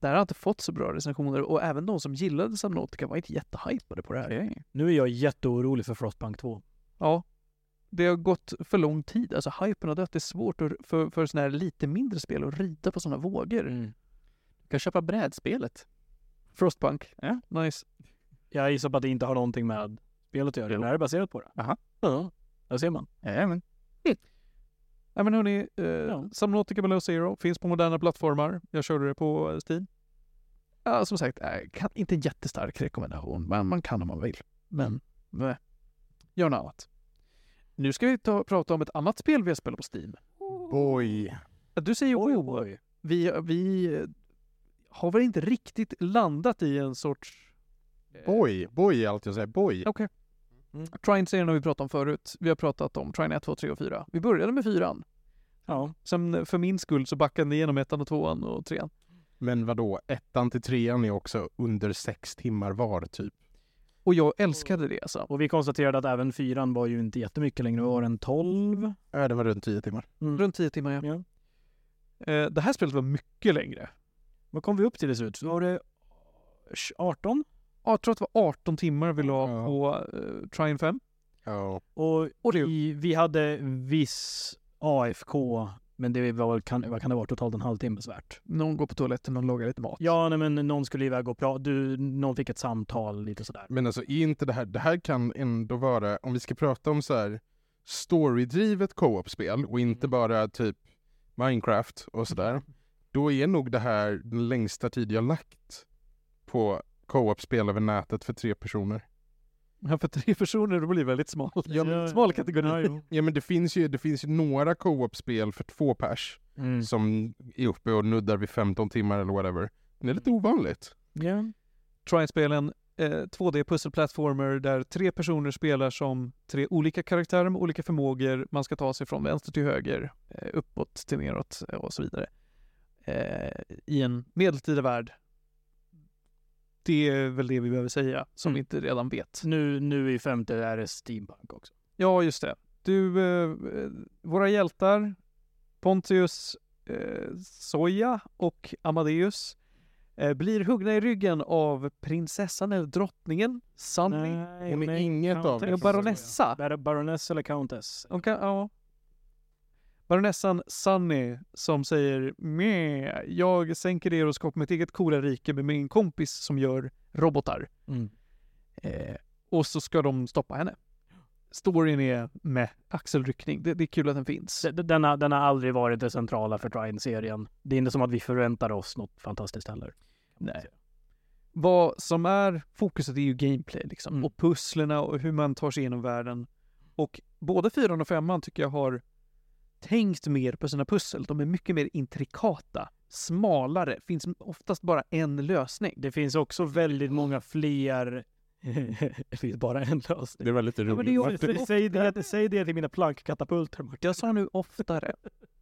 Det här har inte fått så bra recensioner och även de som gillade Subnautica var inte jättehypade på det här. Nu är jag jätteorolig för Frostbank 2. Ja. Det har gått för lång tid. Alltså hypen har dött. Det är svårt att, för, för sådana här lite mindre spel att rida på sådana vågor. Du kan köpa brädspelet. Frostpunk. Ja. Nice. Jag gissar på att det inte har någonting med spelet att göra. Det här är baserat på det. Aha. Ja, där ser man. Jajamän. Ja men hörni, eh, Ja. Subnautica Below Zero finns på moderna plattformar. Jag körde det på eh, Steam. Ja, som sagt, äh, kan, inte en jättestark rekommendation, men man kan om man vill. Men, nej. Gör något annat. Nu ska vi ta, prata om ett annat spel vi har spelat på Steam. Boy. Du säger Oj, oj. Vi, vi har väl inte riktigt landat i en sorts... eh, Boy. Boy är allt jag säger. Boy. Okej. Mm. Trine-serien har vi pratat om förut. Vi har pratat om Trine 1, 2, 3 och 4. Vi började med fyran. Ja. Sen eh, för min skull så backade ni igenom ettan och tvåan och trean. Men vadå? Ettan till trean är också under sex timmar var typ. Och jag älskade det alltså. Och vi konstaterade att även fyran var ju inte jättemycket längre. Var den 12? Ja, det var runt tio timmar. Mm. Runt 10 timmar ja. Ja. Eh, det här spelet var mycket längre. Vad kom vi upp till till slut? Var det 18? Ja, Jag tror att det var 18 timmar vi la Ja. på uh, Trine 5. Ja. Och, Och det- i, vi hade viss AFK, men det var väl, kan, vad kan det vara, totalt en halvtimmes värt. Någon går på toaletten, någon lagar lite mat. Ja, nej, men någon skulle iväg och prata, du, någon fick ett samtal, lite sådär. Men alltså är inte det här, det här kan ändå vara, om vi ska prata om så här storydrivet co-op-spel och inte bara typ Minecraft och sådär. (laughs) Då är nog det här den längsta tid jag lagt på co-op-spel över nätet för tre personer. Ja, för tre personer, då blir det väldigt smal. Ja, smal kategori. Ja. (laughs) Ja men det finns ju, det finns ju några co-op-spel för två pers Mm. som är uppe och nuddar vid 15 timmar eller whatever. Det är lite ovanligt. Ja. Trine-spelen, eh, 2D pussel-plattformer där tre personer spelar som tre olika karaktärer med olika förmågor. Man ska ta sig från vänster till höger, eh, uppåt till neråt eh, och så vidare. Eh, I en medeltida värld. Det är väl det vi behöver säga, som Mm. vi inte redan vet. Nu, nu i femte är det Steampunk också. Ja, just det. Du, eh, våra hjältar, Pontius, eh, Soja och Amadeus, eh, blir huggna i ryggen av prinsessan eller drottningen, Sunny, Nej, Hon är nej, inget av Countess. det. baronessa. Bar- Baroness eller Countess? Kan, ja. Baronessan Sunny som säger Meh, jag sänker er och skapar mitt eget coola rike med min kompis som gör robotar. Mm. Eh, och så ska de stoppa henne. Storyn är med axelryckning. Det, det är kul att den finns. Den har, den har aldrig varit det centrala för Trine-serien. Det är inte som att vi förväntar oss något fantastiskt heller. Nej. Vad som är fokuset är ju gameplay liksom. Mm. Och pusslerna och hur man tar sig igenom världen. Och både fyran och femman tycker jag har tänkt mer på sina pussel. De är mycket mer intrikata, smalare, finns oftast bara en lösning. Det finns också väldigt många fler... (laughs) det finns bara en lösning. Det var lite men det är roligt. Säg det, säg det till mina plankkatapulter. Martin. Jag sa nu oftare.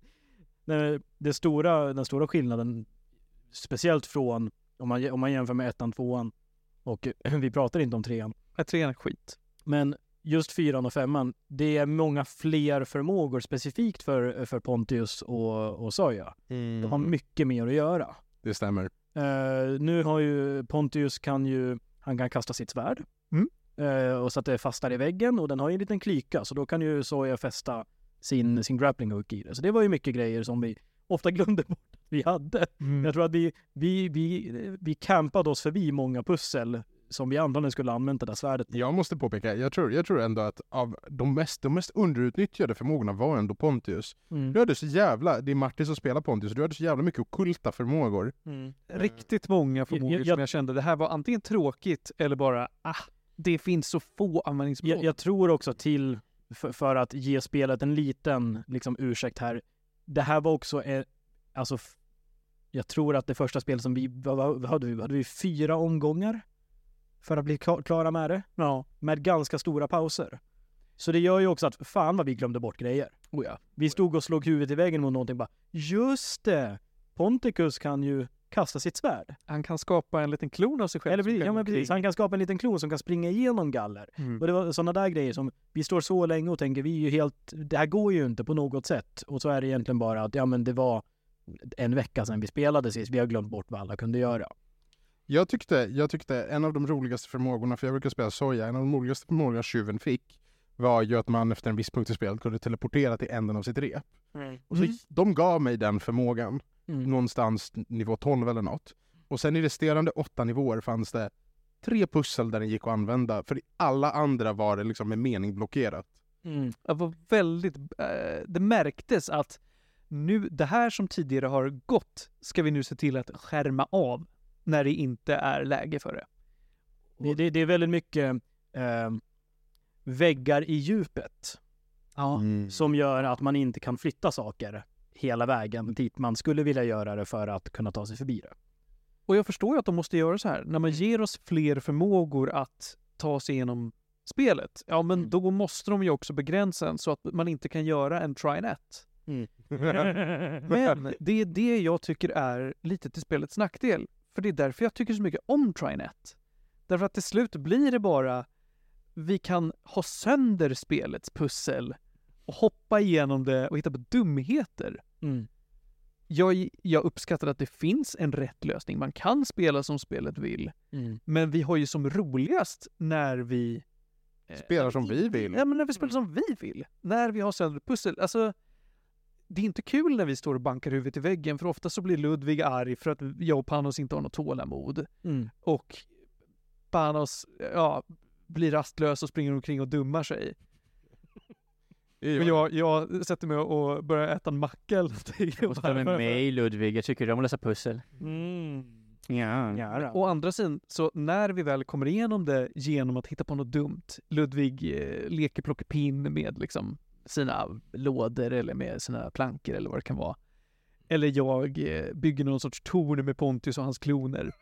(laughs) Nej, det stora, den stora skillnaden, speciellt från om man, om man jämför med ettan, tvåan och (clears throat) vi pratar inte om trean, Jag trean är skit. men just fyran och femman, det är många fler förmågor specifikt för, för Pontius och, och Soja. De har mycket mer att göra. Det stämmer. Eh, nu har ju Pontius kan ju, han kan kasta sitt svärd. Mm. Eh, och så att det fastnar i väggen och den har ju en liten klyka så då kan ju Soja fästa sin, sin grappling hook i det. Så det var ju mycket grejer som vi ofta glömde bort att vi hade. Jag tror att vi, vi, vi, vi campade oss förbi många pussel som vi antagligen skulle använt det där svärdet. Jag måste påpeka, jag tror, jag tror ändå att av de mest, de mest underutnyttjade förmågorna var ändå Pontius. Mm. Du hade så jävla, det är Martin som spelar Pontius, du hade så jävla mycket okulta förmågor. Mm. Riktigt många förmågor Jag- jag- som jag kände det här var antingen tråkigt eller bara ah, det finns så få användningsområden. Jag, jag tror också till, för, för att ge spelet en liten liksom, ursäkt här, det här var också, eh, alltså, jag tror att det första spelet som vi, vad, vad hade vi, hade vi fyra omgångar för att bli kla- klara med det? Ja. Med ganska stora pauser. Så det gör ju också att fan vad vi glömde bort grejer. Oh ja. Vi stod och slog huvudet i väggen mot någonting bara, just det! Ponticus kan ju kasta sitt svärd. Han kan skapa en liten klon av sig själv. Eller precis, ja men precis, han kan skapa en liten klon som kan springa igenom galler. Mm. Och det var sådana där grejer som, vi står så länge och tänker, vi är ju helt, det här går ju inte på något sätt. Och så är det egentligen bara att, ja men det var en vecka sedan vi spelade sist, vi har glömt bort vad alla kunde göra. Jag tyckte, jag tyckte en av de roligaste förmågorna, för jag brukar spela Soja, en av de roligaste förmågorna tjuven fick var ju att man efter en viss punkt i spelet kunde teleportera till änden av sitt rep. Och så, Mm. De gav mig den förmågan, Mm. någonstans nivå 12 eller något. Och sen i resterande åtta nivåer fanns det tre pussel där den gick att använda, för i alla andra var det liksom med mening blockerat. Mm. Det var väldigt, eh, det märktes att nu, det här som tidigare har gått ska vi nu se till att skärma av när det inte är läge för det. Det, det, det är väldigt mycket eh, väggar i djupet Ja. som gör att man inte kan flytta saker hela vägen dit man skulle vilja göra det för att kunna ta sig förbi det. Och jag förstår ju att de måste göra så här. När man ger oss fler förmågor att ta sig igenom spelet, ja men Mm. då måste de ju också begränsa en så att man inte kan göra en try-net. Men (laughs) det är det jag tycker är lite till spelets nackdel. För det är därför jag tycker så mycket om Trynet. Därför att till slut blir det bara vi kan ha sönder spelets pussel och hoppa igenom det och hitta på dumheter. Mm. jag, jag uppskattar att det finns en rätt lösning. Man kan spela som spelet vill. Mm. Men vi har ju som roligast när vi... eh, Spelar som vi vill. Ja, men när vi spelar som vi vill. När vi har sönder pussel. Alltså, det är inte kul när vi står och bankar huvudet i väggen, för ofta så blir Ludvig arg för att jag och Panos inte har något tålamod. Mm. Och Panos, ja, blir rastlös och springer omkring och dummar sig. Men jag, jag sätter mig och börjar äta en macka eller någonting. Och ställ med mig Ludvig, jag tycker om att lösa pussel. Mm. Ja. Ja. Å andra sidan, så när vi väl kommer igenom det genom att hitta på något dumt, Ludvig eh, leker plockepinn med liksom sina lådor eller med sina plankor eller vad det kan vara. Eller jag eh, bygger någon sorts torn med Pontius och hans kloner.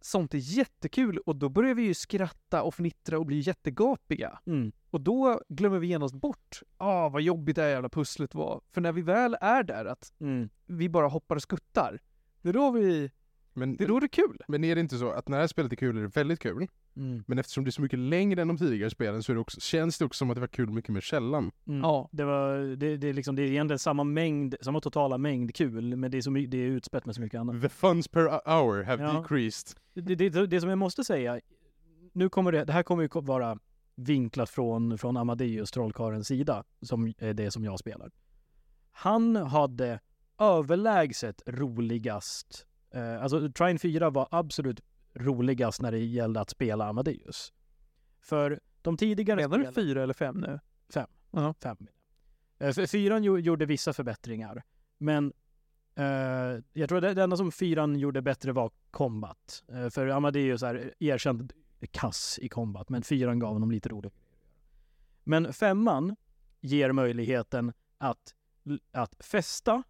Sånt är jättekul och då börjar vi ju skratta och fnittra och bli jättegapiga. Mm. Och då glömmer vi genast bort, ah vad jobbigt det här jävla pusslet var. För när vi väl är där, att Mm. vi bara hoppar och skuttar, det är då vi, Men, det är då det är kul. men är det inte så att när det här spelet är kul är det väldigt kul? Mm. Men eftersom det är så mycket längre än de tidigare spelen så är det också, känns det också som att det var kul mycket mer sällan. Mm. Ja. Det, var, det, det, är liksom, det är egentligen samma mängd, samma totala mängd kul, men det är, så my, det är utspätt med så mycket annat. The funds per hour have Ja. decreased. Det, det, det som jag måste säga, nu kommer det, det här kommer ju vara vinklat från, från Amadeus, trollkarlens sida, som är det som jag spelar. Han hade överlägset roligast, eh, alltså Trine 4 var absolut roligast när det gällde att spela Amadeus. För de tidigare Menar du spelen- fyra eller fem nu? Fem. Ja. Fem. Eh, fyran gjo- gjorde vissa förbättringar. Men eh, jag tror det, det enda som fyran gjorde bättre var combat. Eh, för Amadeus är erkänt kass i combat, men fyran gav honom lite roligt. Men femman ger möjligheten att, att fästa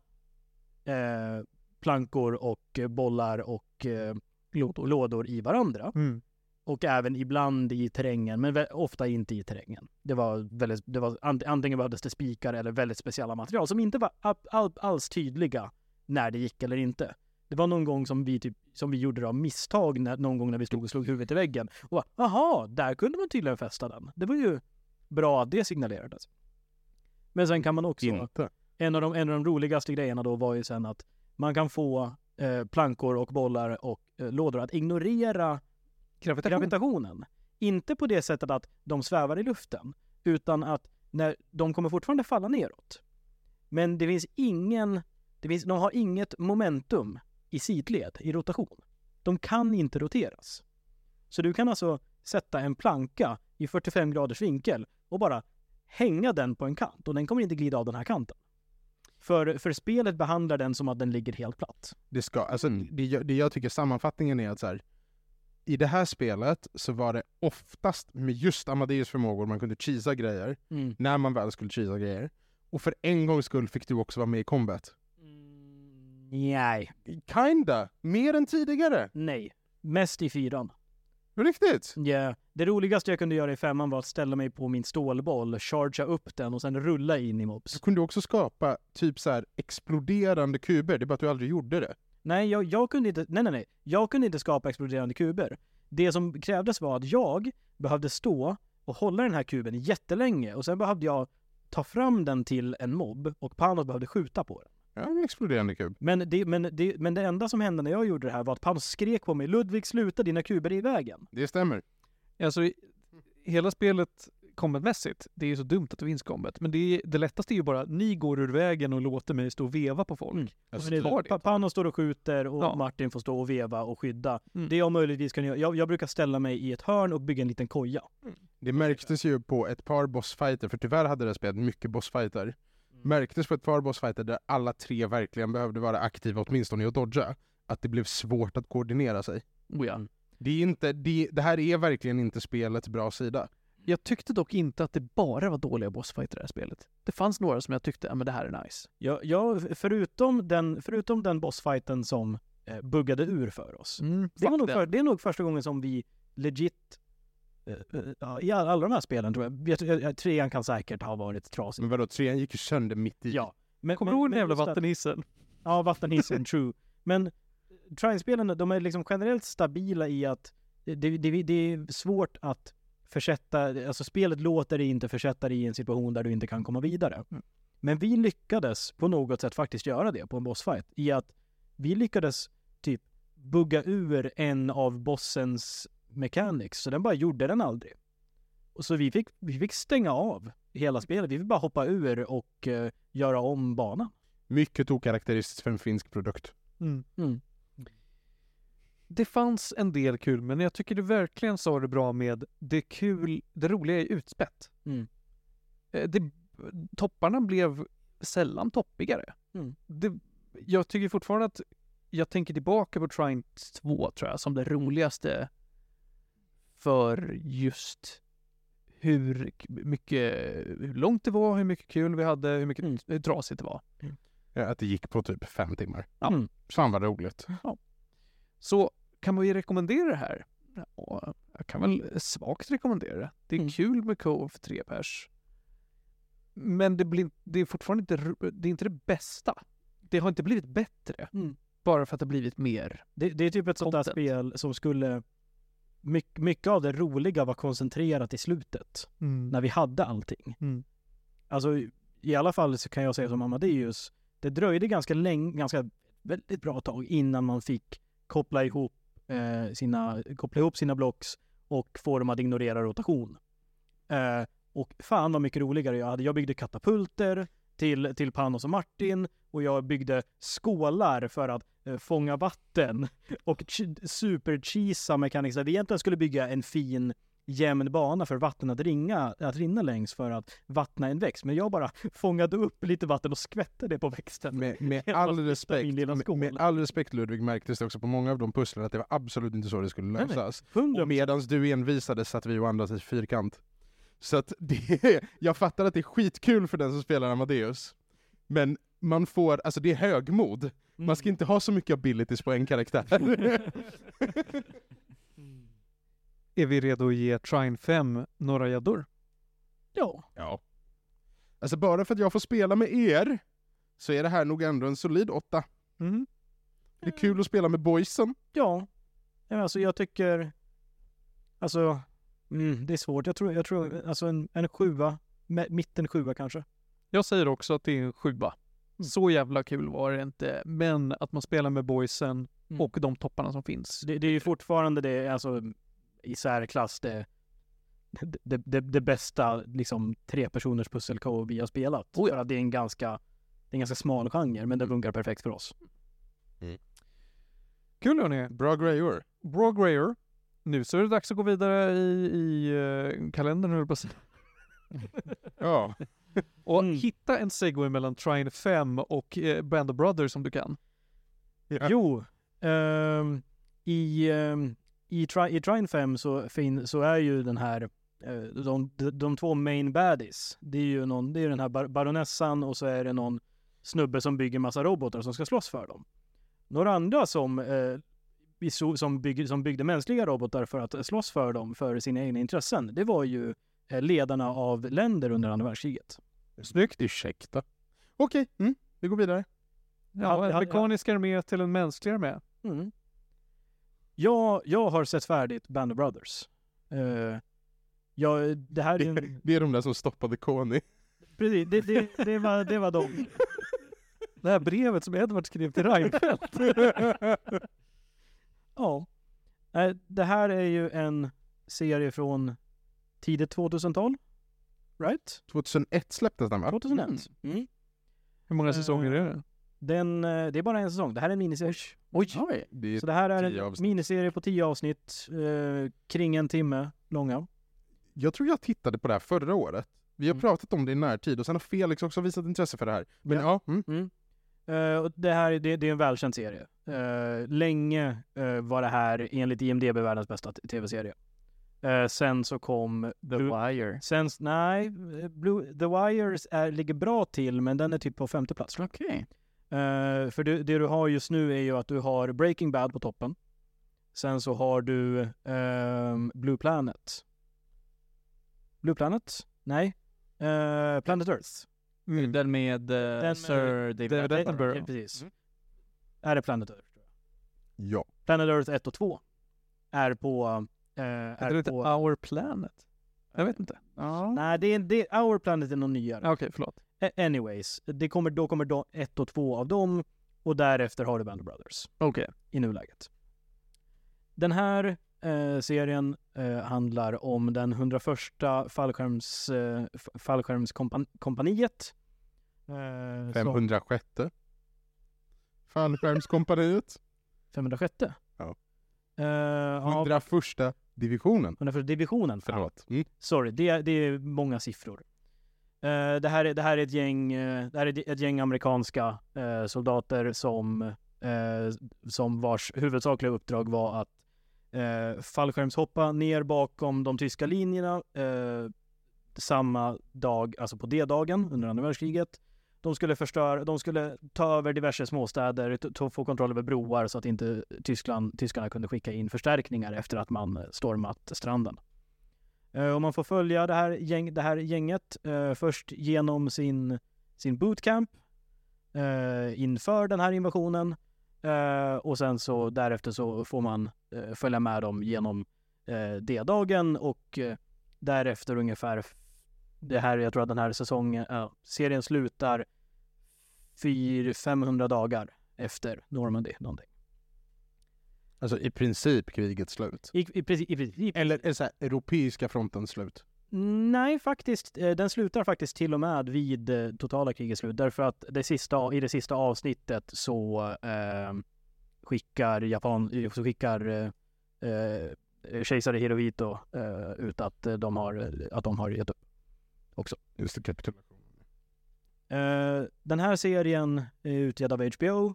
eh, plankor och eh, bollar och eh, lådor. lådor i varandra Mm. och även ibland i terrängen, men ofta inte i terrängen. Det var väldigt, det var ant- antingen behövdes det spikar eller väldigt speciella material som inte var all, all, alls tydliga när det gick eller inte. Det var någon gång som vi, typ, som vi gjorde det av misstag, när, någon gång när vi stod och slog huvudet i väggen. Och bara, aha, där kunde man tydligen fästa den. Det var ju bra att det signalerades. Men sen kan man också, Inte. en av, de, en av de roligaste grejerna då var ju sen att man kan få eh, plankor och bollar och eh, lådor att ignorera Gravitation. gravitationen. Inte på det sättet att de svävar i luften, utan att när de kommer fortfarande falla neråt. Men det finns ingen, det finns, de har inget momentum i sidled, i rotation. De kan inte roteras. Så du kan alltså sätta en planka i 45 graders vinkel och bara hänga den på en kant och den kommer inte glida av den här kanten. För, för spelet behandlar den som att den ligger helt platt. Det ska, alltså det, jag- det jag tycker sammanfattningen är att så här, i det här spelet så var det oftast med just Amadeus förmågor man kunde cheesa grejer, när man väl skulle cheesa grejer. Och för en gångs skull fick du också vara med i combat. Nej. Kinda! Mer än tidigare! Nej. Mest i fyran. Riktigt! Ja, det roligaste jag kunde göra i femman var att ställa mig på min stålboll, chargea upp den och sen rulla in i mobs. Du kunde också skapa typ så här exploderande kuber, det är bara att du aldrig gjorde det. Nej, jag, jag kunde inte, nej nej nej, jag kunde inte skapa exploderande kuber. Det som krävdes var att jag behövde stå och hålla den här kuben jättelänge och sen behövde jag ta fram den till en mobb och Panos behövde skjuta på den. Ja, en exploderande kub. Men det, men, det, men det enda som hände när jag gjorde det här var att Panos skrek på mig Ludvig sluta, dina kuber är i vägen. Det stämmer. Alltså, hela spelet combatmässigt, det är ju så dumt att det finns combat, men det, är, det lättaste är ju bara att ni går ur vägen och låter mig stå och veva på folk. Mm. Alltså, det, ta det. Pa- Panos står och skjuter och Ja. Martin får stå och veva och skydda. Mm. Det jag möjligtvis kan göra, jag, jag brukar ställa mig i ett hörn och bygga en liten koja. Det märktes ju på ett par bossfighter, för tyvärr hade det här spelet mycket bossfighter. Märktes på ett par bossfighter där alla tre verkligen behövde vara aktiva åtminstone i att dodga, att det blev svårt att koordinera sig. Oh, ja. Det, är inte, det, det här är verkligen inte spelets bra sida. Jag tyckte dock inte att det bara var dåliga bossfighter i det här spelet. Det fanns några som jag tyckte, ja men det här är nice. Jag, jag, förutom, den, förutom den bossfighten som eh, buggade ur för oss. Mm, Det, var nog för, det är nog första gången som vi legit, eh, eh, ja, i alla, alla de här spelen tror jag, jag, jag, trean kan säkert ha varit trasig. Men vadå, trean gick ju sönder mitt i. Ja. Men, Kommer du ihåg den jävla vattenhissen? Ja, vattenhissen, (laughs) true. Men Trine-spelen, de är liksom generellt stabila i att det, det, det är svårt att försätta, alltså spelet låter dig inte försätta dig i en situation där du inte kan komma vidare. Mm. Men vi lyckades på något sätt faktiskt göra det på en bossfight. I att vi lyckades typ bugga ur en av bossens mechanics. Så den bara gjorde den aldrig. Och så vi fick, vi fick stänga av hela spelet. Vi fick bara hoppa ur och eh, göra om banan. Mycket okaraktäristiskt för en finsk produkt. Mm. Mm. Det fanns en del kul, men jag tycker du verkligen sa det bra med det kul, det roliga är utspätt. Mm. Eh, Det, topparna blev sällan toppigare. Mm. Det, jag tycker fortfarande att jag tänker tillbaka på Trine 2 tror jag som det roligaste för just hur mycket, hur långt det var, hur mycket kul vi hade, hur mycket Mm. hur trasigt det var. Ja, Att det gick på typ fem timmar. Ja. Mm. Fan vad roligt. Så kan man ju rekommendera det här? Ja, jag kan väl svagt rekommendera det. Det är Mm. kul med co för tre pers. Men det, blir, det är fortfarande inte, det är inte det bästa. Det har inte blivit bättre Mm. bara för att det har blivit mer. Det, det är typ ett sånt där spel som skulle... Mycket, mycket av det roliga var koncentrerat i slutet. När vi hade allting. Mm. Alltså i alla fall så kan jag säga som Amadeus. Det dröjde ganska länge, ganska väldigt bra tag innan man fick koppla ihop eh, sina, koppla ihop sina blocks och få dem att ignorera rotation. Eh, och fan vad mycket roligare jag hade. Jag byggde katapulter till, till Panos och Martin och jag byggde skålar för att eh, fånga vatten (laughs) och super mekaniskt vi egentligen skulle bygga en fin jämn bana för vatten att, ringa, att rinna längs för att vattna en växt. Men jag bara (laughs) fångade upp lite vatten och skvätte det på växten. Med, (laughs) med, all respekt, med, med all respekt Ludvig märktes det också på många av de pusslen att det var absolut inte så det skulle lösas. Medans du envisades satt vi och andades i fyrkant. Så att (laughs) det, jag fattar att det är skitkul för den som spelar Amadeus. Men man får, alltså det är högmod. Mm. Man ska inte ha så mycket abilities på en karaktär. Är vi redo att ge Trine 5 några gäddor? Ja. ja. Alltså bara för att jag får spela med er så är det här nog ändå en solid åtta. Mm. Det är kul att spela med boysen. Ja. ja alltså jag tycker... Alltså... Mm, det är svårt. Jag tror, jag tror alltså en, en sjua. Mitten sjua kanske. Jag säger också att det är en sjua. Mm. Så jävla kul var det inte, men att man spelar med boysen Mm. och de topparna som finns. Det, det är ju fortfarande det, alltså i särklass det, det, det, det bästa liksom tre personers pussel vi har spelat. Oh ja. Det är en ganska, det är en ganska smal genre, men det funkar perfekt för oss. Kul hörni! Bra grejor. Bra grejer. Nu så är det dags att gå vidare i, i uh, kalendern höll jag på att säga. (laughs) Ja. Och Mm. hitta en segway mellan Trine 5 och uh, Band of Brothers om du kan. Ja. Jo, ehm, i, um, i, tri, i Trine 5 så, fin, så är ju den här, eh, de, de, de två main baddies, det är ju någon, det är den här bar, baronessan och så är det någon snubbe som bygger massa robotar som ska slåss för dem. Några andra som, eh, som, bygg, som byggde mänskliga robotar för att slåss för dem, för sina egna intressen, det var ju eh, ledarna av länder under andra världskriget. Snyggt. Ursäkta. Okej, mm. vi går vidare. Ja, Ja, en ja, mekanisk armé till en mänsklig armé. Mm. Jag, jag har sett färdigt Band of Brothers. Uh, jag, det här är en, (laughs) Det är de där som stoppade Kony. precis, det, det, det, var, det var de. Det här brevet som Edward skrev till Reinfeldt. (laughs) Ja. Eh, det här är ju en serie från tidigt 2000-tal. Right? 2001 släpptes den va? 2001. Mm. Mm. Hur många Eh, säsonger är det? Den, eh, det är bara en säsong. Det här är en miniserie. Oj! Det är, Så det här är en avsnitt. miniserie på tio avsnitt, eh, kring en timme långa. jag tror jag tittade på det här förra året. Vi har Mm. pratat om det i närtid och sen har Felix också visat intresse för det här. Men ja, mm. Mm. Eh, och det här det, det är en välkänd serie. Eh, länge eh, var det här enligt IMDB världens bästa tv-serie. Sen så kom... The Blue- Wire. Sen, nej, Blue, The Wires är, ligger bra till men den är typ på femte plats. Okej. Eh, för det, det du har just nu är ju att du har Breaking Bad på toppen. Sen så har du ehm, Blue Planet. Blue Planet? Nej. Eh, Planet Earth. Den med uh, Den med- Sir David David Attenborough. Attenborough. Eh, Precis. Mm. Är det Planet Earth? tror jag. ja. Planet Earth 1 och 2 är på... Eh, Heter är det inte på Our Planet? Jag vet inte. Ja. nej, det är, det, Our Planet är någon nyare. Ah, Okej, förlåt. Anyways, det kommer, då kommer då ett och två av dem och därefter har du Band of Brothers Okej. i nuläget. Den här eh, serien eh, handlar om den 101 fallskärms, eh, f- fallskärmskompaniet. Eh, som- 506 Fallskärmskompaniet. 506? Ja. Eh, ja, 101 divisionen. 101 divisionen. Förlåt. Mm. Sorry, det, det är många siffror. Eh, det, här är, det här är ett gäng, eh, det här är ett gäng amerikanska eh, soldater som, eh, som vars huvudsakliga uppdrag var att eh, fallskärmshoppa ner bakom de tyska linjerna eh, samma dag, alltså på D-dagen under andra världskriget. De skulle förstöra, de skulle ta över diverse småstäder, få kontroll över broar så att inte Tyskland, tyskarna kunde skicka in förstärkningar efter att man eh, stormat stranden. Eh, och man får följa det här, gäng, det här gänget eh, först genom sin, sin bootcamp eh, inför den här invasionen. Eh, och sen så därefter så får man eh, följa med dem genom eh, D-dagen och eh, därefter ungefär det här, jag tror att den här säsongen, äh, serien slutar 400-500 dagar efter Normandy någonting. Alltså i princip krigets slut. I, i, princip- i, princip- Eller är så här, europeiska frontens slut. Nej, faktiskt. eh, Den slutar faktiskt till och med vid eh, totala krigets slut. Därför att det sista, i det sista avsnittet så eh, skickar Japan, så skickar eh, eh, kejsare Hirohito eh, ut att de har, att de har gett upp. Just det, kapitulation. Eh, den här serien är utgedd av HBO.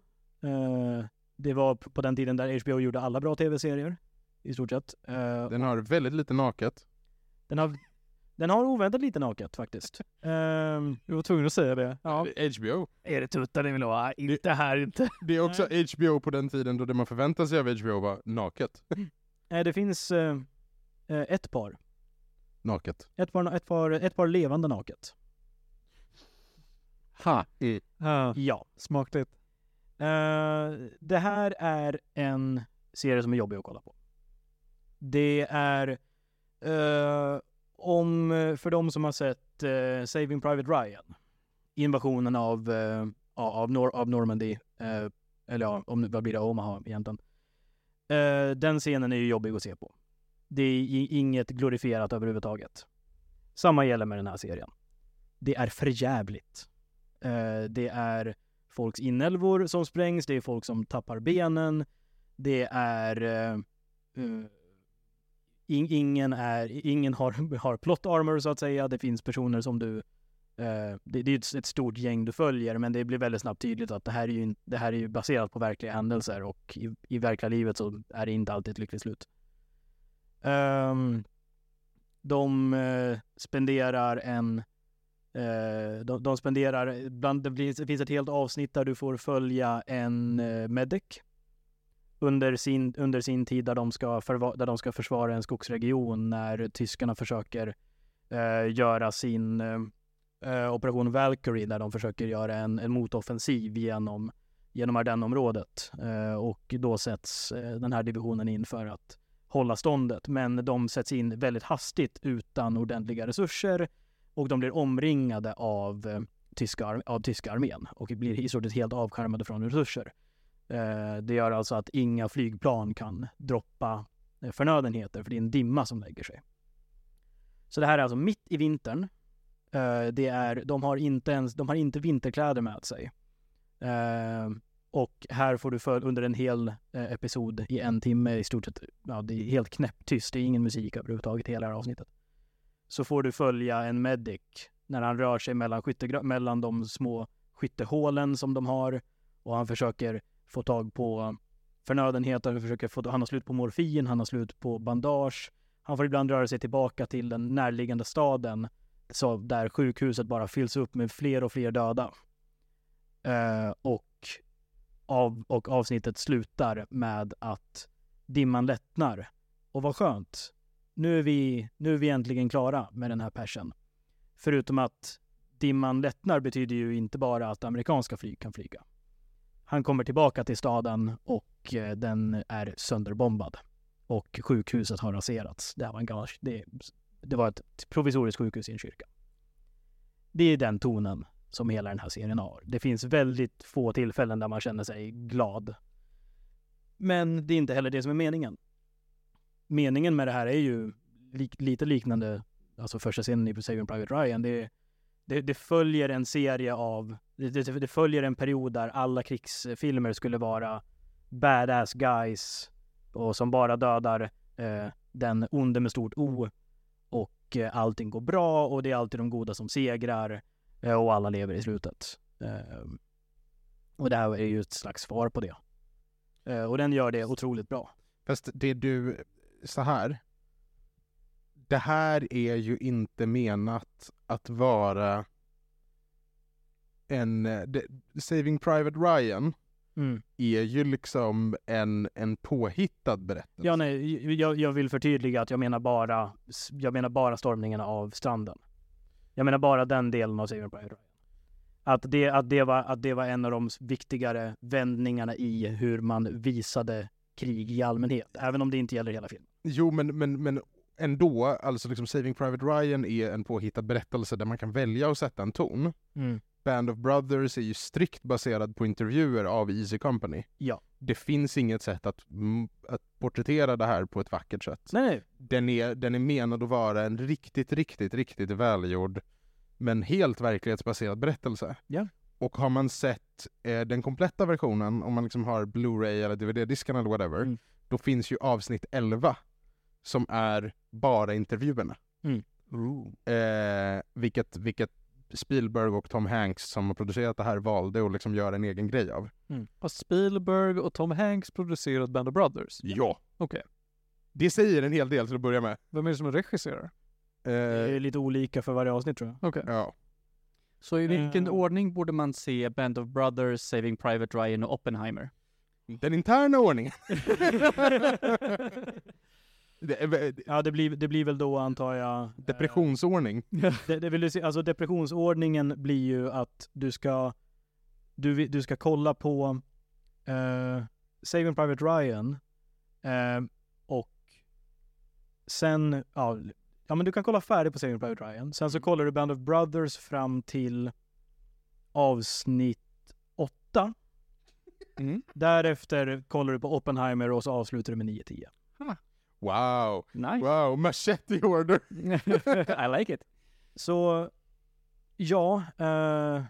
Det var på den tiden där HBO gjorde alla bra tv-serier. I stort sett. Eh, Den har väldigt lite naket. den, har, den har oväntat lite naket faktiskt. (laughs) Ehm, Du var tvungen att säga det. ja. HBO. Är det tuttar ni vill ha? Inte här inte. Det är också HBO på den tiden då det man förväntar sig av HBO var naket. Nej, det finns eh, eh, ett par. Naket. Ett par, ett par, ett par levande naket. Ha. Ja, Ja. smakligt. Eh, det här är en serie som är jobbig att kolla på. Det är uh, om, för de som har sett uh, Saving Private Ryan, invasionen av, eh, av, Nor- av Normandy, eller ja, om, vad blir det, Omaha egentligen. Den scenen är ju jobbig att se på. Det är inget glorifierat överhuvudtaget. Samma gäller med den här serien. Det är förjävligt. Det är folks inälvor som sprängs, det är folk som tappar benen, det är... Eh, eh, uh, in, ingen är, ingen har, (laughs) har plot armor så att säga, det finns personer som du... uh, det, det är ett, ett stort gäng du följer, men det blir väldigt snabbt tydligt att det här är ju, det här är ju baserat på verkliga händelser och i, i verkliga livet så är det inte alltid ett lyckligt slut. Um, de eh, spenderar en Eh, de, de spenderar, bland, det, det finns ett helt avsnitt där du får följa en eh, medic under sin, under sin tid där de, ska förva, där de ska försvara en skogsregion när tyskarna försöker eh, göra sin eh, eh, operation Valkyrie där de försöker göra en, en motoffensiv genom, genom Ardennområdet. Eh, och då sätts eh, den här divisionen in för att hålla ståndet. Men de sätts in väldigt hastigt utan ordentliga resurser och de blir omringade av, eh, tyska, av tyska armén och blir i stort sett helt avskärmade från resurser. Eh, det gör alltså att inga flygplan kan droppa eh, förnödenheter för det är en dimma som lägger sig. Så det här är alltså mitt i vintern. Det är, de har inte ens, de har inte vinterkläder med sig. Och här får du för, under en hel episod i en timme i stort sett, ja det är helt knäpptyst, det är ingen musik överhuvudtaget hela det här avsnittet så får du följa en medic när han rör sig mellan, skyttegra- mellan de små skyttehålen som de har och han försöker få tag på förnödenheter, han, försöker få, han har slut på morfin, han har slut på bandage. Han får ibland röra sig tillbaka till den närliggande staden så där sjukhuset bara fylls upp med fler och fler döda. Eh, och, av, och avsnittet slutar med att dimman lättnar. Och vad skönt nu är vi, nu är vi äntligen klara med den här persen. Förutom att dimman lättnar betyder ju inte bara att amerikanska flyg kan flyga. Han kommer tillbaka till staden och eh, den är sönderbombad. Och sjukhuset har raserats. Det, här var en gammal, det, det var ett provisoriskt sjukhus i en kyrka. Det är den tonen som hela den här serien har. Det finns väldigt få tillfällen där man känner sig glad. Men det är inte heller det som är meningen. Meningen med det här är ju lik, lite liknande, alltså första scenen i Saving Private Ryan. Det, det, det följer en serie av, det, det, följer en period där alla krigsfilmer skulle vara badass guys och som bara dödar eh, den onde med stort O och eh, allting går bra och det är alltid de goda som segrar eh, och alla lever i slutet. Eh, och det här är ju ett slags svar på det. Eh, och den gör det otroligt bra. Fast det du, så här. Det här är ju inte menat att vara en, det, Saving Private Ryan Mm. är ju liksom en, en påhittad berättelse. Ja, nej, jag, jag vill förtydliga att jag menar bara, jag menar bara stormningen av stranden. Jag menar bara den delen av Saving Private Ryan. Att det, att, det var, att det var en av de viktigare vändningarna i hur man visade krig i allmänhet, även om det inte gäller hela filmen. Jo, men, men, men ändå, alltså liksom Saving Private Ryan är en påhittad berättelse där man kan välja att sätta en ton. Band of Brothers är ju strikt baserad på intervjuer av Easy Company. Ja. Det finns inget sätt att, mm, att porträttera det här på ett vackert sätt. Nej, nej. Den är, den är menad att vara en riktigt, riktigt, riktigt välgjord men helt verklighetsbaserad berättelse. Ja. Och har man sett eh, den kompletta versionen, om man liksom har Blu-ray eller DVD-disken eller whatever, Mm. då finns ju avsnitt 11 som är bara intervjuerna. Eh, vilket, vilket Spielberg och Tom Hanks som har producerat det här valde att liksom göra en egen grej av. Har Spielberg och Tom Hanks producerat Band of Brothers? Ja. Okej. Det säger en hel del till att börja med. Vem är det som regisserar? Det Eh, är lite olika för varje avsnitt tror jag. Okej. ja. Så i vilken Eh. ordning borde man se Band of Brothers, Saving Private Ryan och Oppenheimer? Den interna ordningen. (laughs) (laughs) Det Ja, det blir, det blir väl då antar jag... eh, Depressionsordning. (laughs) Det, det vill se, alltså depressionsordningen blir ju att du ska, du, du ska kolla på eh, Saving Private Ryan eh, och sen, ja, ja men du kan kolla färdigt på Saving Private Ryan. Sen så kollar du Band of Brothers fram till avsnitt åtta. Mm. Därefter kollar du på Oppenheimer och så avslutar du med 9-10. Wow. Nice. Wow, machete order. (laughs) I like it. Så ja, eh,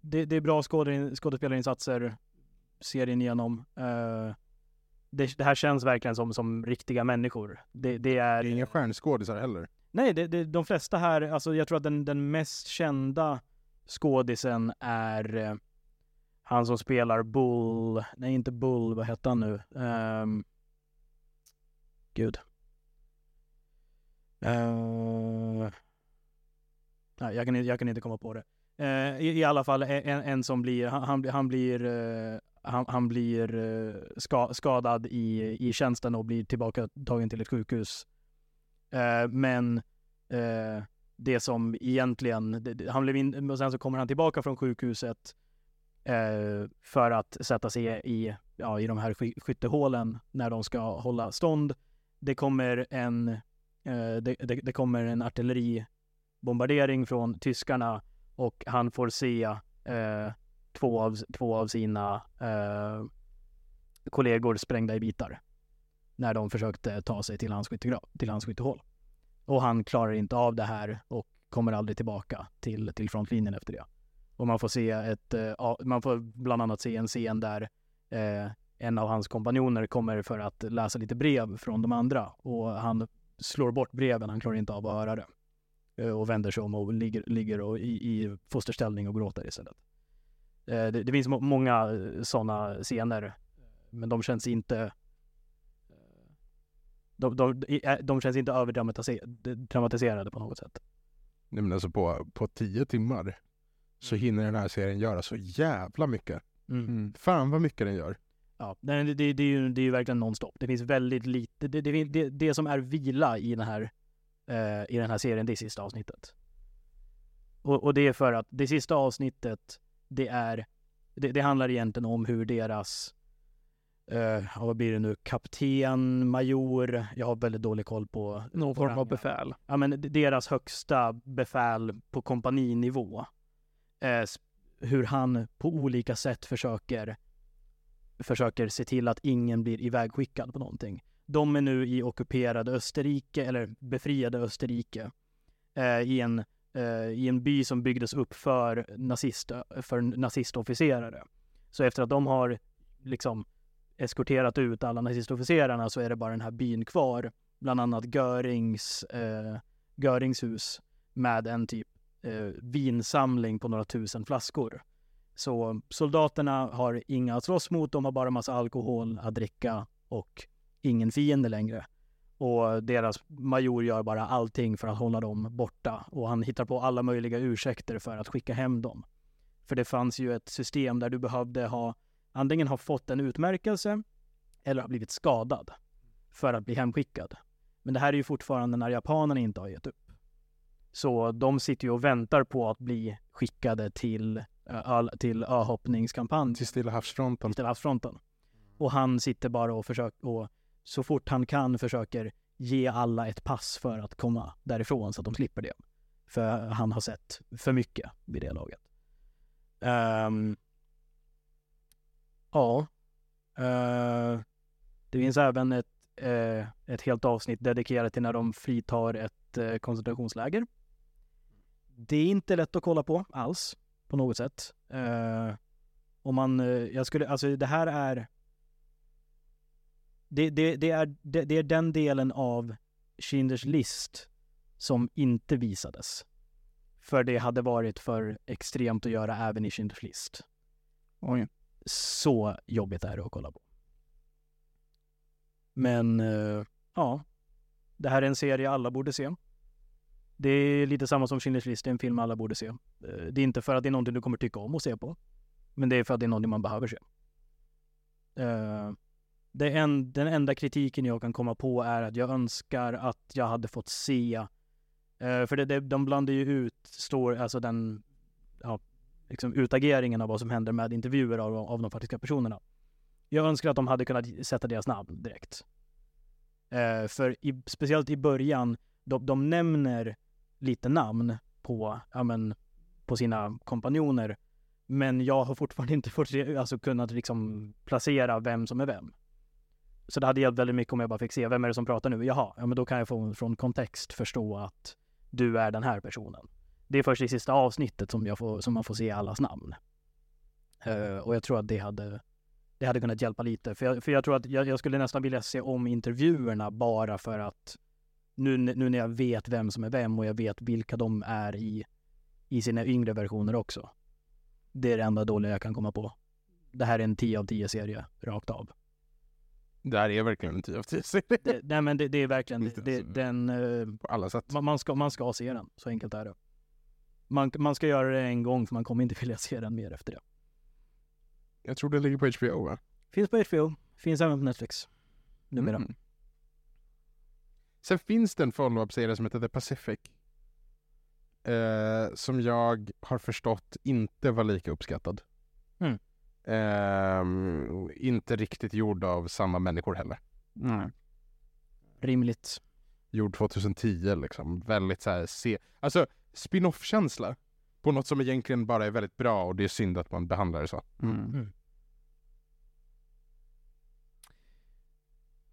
det, det är bra skådespelarinsatser serien igenom. Eh, det, det här känns verkligen som, som riktiga människor. Det, det är... Det är inga stjärnskådisar heller. Nej, det, det, de flesta här, alltså jag tror att den, den mest kända skådisen är eh, han som spelar Bull, nej inte Bull, vad hette han nu? Um, gud. Uh, nej, jag, kan, inte- jag kan inte komma på det. Uh, i, I alla fall en, en som blir, han, han, blir- uh, han, han blir uh, ska, skadad i, i tjänsten och blir tillbaka tagen till ett sjukhus. Men det som egentligen, det, han blev in, och sen så kommer han tillbaka från sjukhuset för att sätta sig i, ja, i de här skyttehålen när de ska hålla stånd. Det kommer en, eh, det, det, det kommer en artilleribombardering från tyskarna och han får se eh, två, av, två av sina eh, kollegor sprängda i bitar när de försökte ta sig till hans, till hans skyttehål. Och han klarar inte av det här och kommer aldrig tillbaka till, till frontlinjen efter det. Och man får se ett, eh, man får bland annat se en scen där eh, en av hans kompanjoner kommer för att läsa lite brev från de andra och han slår bort breven, han klarar inte av att höra det. Eh, och vänder sig om och ligger, ligger och i, i fosterställning och gråter istället. Eh, det, det finns må- många sådana scener, men de känns inte eh, de, de, de, känns inte överdramatiserade på något sätt. Nej, men alltså på, på tio timmar så hinner den här serien göra så jävla mycket. Mm. Fan vad mycket den gör. Ja, det, det, det, det, är ju, det är ju verkligen nonstop. Det finns väldigt lite, det, det, det, som är vila i den här, eh, i den här serien, det är sista avsnittet. Och, och det är för att det sista avsnittet, det är, det, handlar egentligen om hur deras, eh, vad blir det nu, kapten, major, jag har väldigt dålig koll på Någon form av befäl. ja, men deras högsta befäl på kompaninivå eh, hur han på olika sätt försöker försöker se till att ingen blir ivägskickad på någonting. De är nu i ockuperade Österrike, eller befriade Österrike, eh, i, en, eh, i en by som byggdes upp för, nazist, för nazistofficerare. Så efter att de har liksom eskorterat ut alla nazistofficerarna så är det bara den här byn kvar. Bland annat Görings, eh, Görings hus med en typ eh, vinsamling på några tusen flaskor. Så soldaterna har inga att slåss mot, de har bara massa alkohol att dricka och ingen fiende längre. Och deras major gör bara allting för att hålla dem borta och han hittar på alla möjliga ursäkter för att skicka hem dem. För det fanns ju ett system där du behövde ha antingen ha fått en utmärkelse eller ha blivit skadad för att bli hemskickad. Men det här är ju fortfarande när japanerna inte har gett upp. Så de sitter ju och väntar på att bli skickade till, all, till öhoppningskampanj Till Stilla havsfronten. Stilla havsfronten. Och han sitter bara och försöker, och så fort han kan försöker ge alla ett pass för att komma därifrån så att de slipper det. För han har sett för mycket vid det laget. Ehm, ja. Eh, det finns även ett, eh, ett helt avsnitt dedikerat till när de fritar ett eh, koncentrationsläger. Det är inte lätt att kolla på alls, på något sätt. Eh, om man, eh, jag skulle, alltså det här är det, det, det, är, det, det är den delen av Schindler's list som inte visades. För det hade varit för extremt att göra även i Schindler's list. Oj. Så jobbigt är det att kolla på. Men, eh, ja. Det här är en serie alla borde se. Det är lite samma som Schindler's list, det är en film alla borde se. Eh, det är inte för att det är någonting du kommer tycka om att se på. Men det är för att det är någonting man behöver se. Eh, det en, den enda kritiken jag kan komma på är att jag önskar att jag hade fått se eh, för det, det, de blandar ju ut stor, alltså den ja, liksom utageringen av vad som händer med intervjuer av, av de faktiska personerna. Jag önskar att de hade kunnat sätta deras namn direkt. För i, speciellt i början, de, de nämner lite namn på, ja, men, på sina kompanjoner. Men jag har fortfarande inte fått, alltså, kunnat liksom placera vem som är vem. Så det hade hjälpt väldigt mycket om jag bara fick se, vem är det som pratar nu? Jaha, ja men då kan jag få, från kontext förstå att du är den här personen. Det är först i sista avsnittet som, jag får, som man får se allas namn. Uh, och jag tror att det hade, det hade kunnat hjälpa lite. För jag, för jag tror att jag, jag skulle nästan vilja se om intervjuerna bara för att nu, nu när jag vet vem som är vem och jag vet vilka de är i, i sina yngre versioner också. Det är det enda dåliga jag kan komma på. Det här är en 10 av 10 serie, rakt av. Det här är verkligen en 10 av 10 serie. Det, nej men det, det är verkligen, det, det, den, eh, På alla sätt. man, man, ska, man ska se den, så enkelt är det. Man, man ska göra det en gång för man kommer inte vilja se den mer efter det. Jag tror det ligger på HBO va? Finns på HBO, finns även på Netflix. Numera. Mm. Sen finns det en follow-up-serie som heter The Pacific. Eh, som jag har förstått inte var lika uppskattad. Mm. Ehm, inte riktigt gjord av samma människor heller. Nej. Rimligt. Gjord 2010 liksom. Väldigt så här, se... Alltså spin-off-känsla. På något som egentligen bara är väldigt bra och det är synd att man behandlar det så. Mm.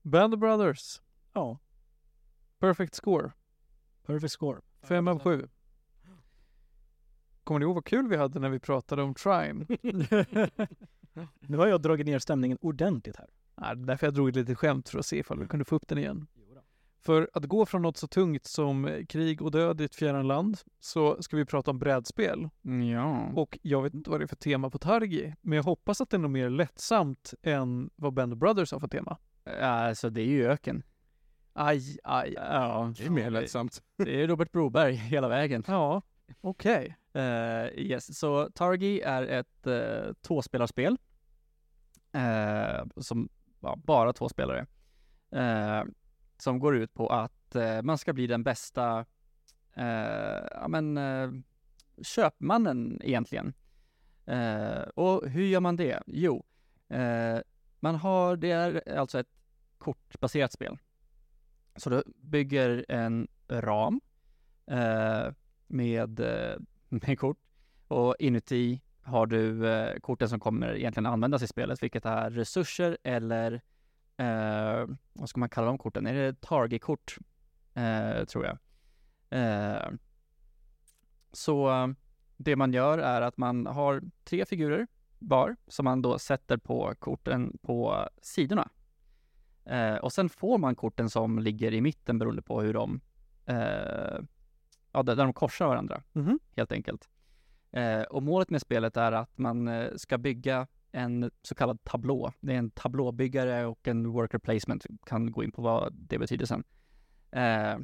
Band of Brothers, Ja, perfect score. perfect score. Fem av sju. Kommer ni ihåg vad kul vi hade när vi pratade om Trine? (laughs) nu har jag dragit ner stämningen ordentligt här. Nej, det är därför jag drog ett litet skämt för att se ifall vi kunde få upp den igen. För att gå från något så tungt som krig och död i ett fjärran land så ska vi prata om brädspel. Ja. Och jag vet inte vad det är för tema på Targi, men jag hoppas att det är något mer lättsamt än vad Band of Brothers har för tema. Alltså det är ju öken. Aj, aj. Ja. Det är mer lättsamt. Det är Robert Broberg (laughs) hela vägen. Ja, okej. Eh, yes, så Targi är ett uh, tvåspelarspel. Eh, som ja, bara två spelare. Eh, som går ut på att man ska bli den bästa ja, men, köpmannen egentligen. Och hur gör man det? Jo, man har, det är alltså ett kortbaserat spel. Så du bygger en ram eh, med, eh, med kort Och inuti har du eh, korten som kommer egentligen användas i spelet, vilket är resurser eller eh, vad ska man kalla de korten? Är det target-kort? Eh, tror jag. Eh, så eh, det man gör är att man har tre figurer var som man då sätter på korten på sidorna. Eh, och sen får man korten som ligger i mitten beroende på hur de, eh, ja, där de korsar varandra Mhm. helt enkelt. Eh, och målet med spelet är att man eh, ska bygga en så kallad tablå. Det är en tablåbyggare och en worker placement. Kan gå in på vad det betyder sen. Eh,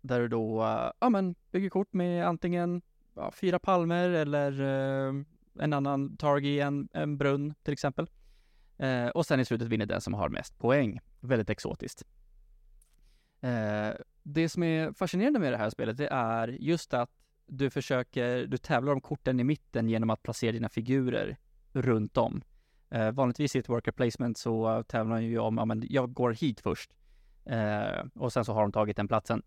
där du då, eh, ja men, bygger kort med antingen ja, fyra palmer eller en annan target, en, en brunn till exempel. Eh, och sen i slutet vinner den som har mest poäng. Väldigt exotiskt. Eh, det som är fascinerande med det här spelet, det är just att du försöker, du tävlar om korten i mitten genom att placera dina figurer runt om. Eh, vanligtvis i ett worker placement så tävlar man ju om, ja men jag går hit först. Eh, och sen så har de tagit den platsen.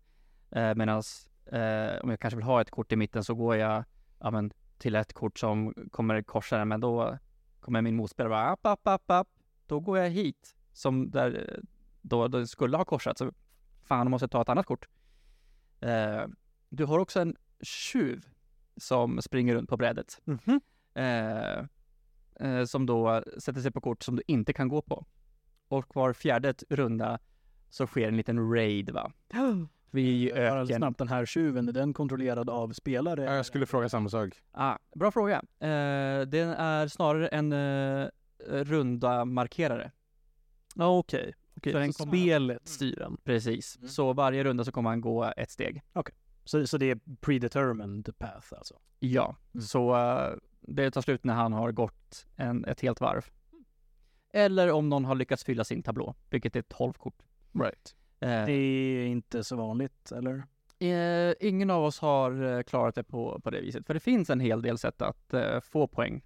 Eh, Medan eh, om jag kanske vill ha ett kort i mitten så går jag, ja men till ett kort som kommer korsa den, men då kommer min motspelare bara app, app, app, app. Då går jag hit, som där eh, då, då skulle ha korsat. Så fan, måste jag ta ett annat kort. Eh, du har också en tjuv som springer runt på brädet. Mhm. Eh, eh, som då sätter sig på kort som du inte kan gå på. Och var fjärde runda så sker en liten raid va. (gasps) Vi Bara öken. snabbt, den här tjuven, är den kontrollerad av spelare? Ja, jag skulle fråga samma sak. Ah, bra fråga. Eh, den är snarare en eh, runda markerare. Ja, okej. Okej, Så den så spelet styr den. Precis. Mm. Så varje runda så kommer han gå ett steg. Så, så det är predetermined path alltså? Ja, Mm. så eh, det tar slut när han har gått en, ett helt varv. Eller om någon har lyckats fylla sin tablå, vilket är 12 kort. Right. Eh, Det är inte så vanligt, eller? eh, ingen av oss har eh, klarat det på, på det viset, för det finns en hel del sätt att få poäng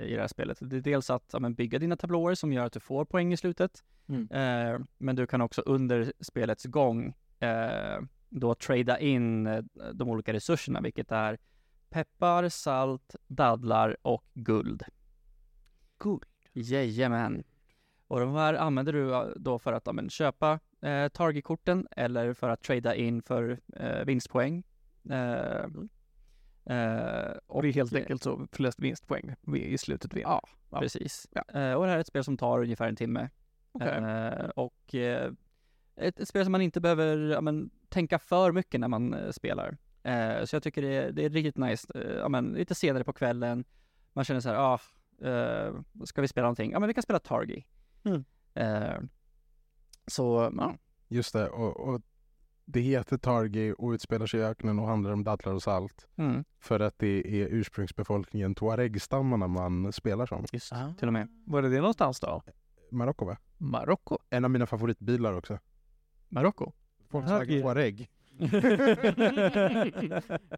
i det här spelet. Det är dels att ja, men, bygga dina tablåer som gör att du får poäng i slutet. Mm. Eh, men du kan också under spelets gång eh, då trada in de olika resurserna, vilket är peppar, salt, dadlar och guld. Guld? Jajamän. Och de här använder du då för att ja, men, köpa eh, targetkorten eller för att trada in för eh, vinstpoäng. Eh, eh, Och det är helt enkelt så flest vinstpoäng vi i slutet vinner. Ja, Ja. precis. Ja. Eh, och det här är ett spel som tar ungefär en timme. Okej. Eh, och eh, ett, ett spel som man inte behöver ja, men, tänka för mycket när man eh, spelar. Eh, så jag tycker det är, det är riktigt nice. Eh, ja, men, lite senare på kvällen, man känner så här, ah, eh, ska vi spela någonting? Ja men vi kan spela Targi. Mm. Så, ja. Just det, och, och det heter Targi och utspelar sig i öknen och handlar om dadlar och salt. Mm, För att det är ursprungsbefolkningen tuareg-stammarna man spelar som. just Ah. till och med. Var är det någonstans då? Marocko va? Marocko? En av mina favoritbilar också. Marocko. Volkswagen Ja. Touareg.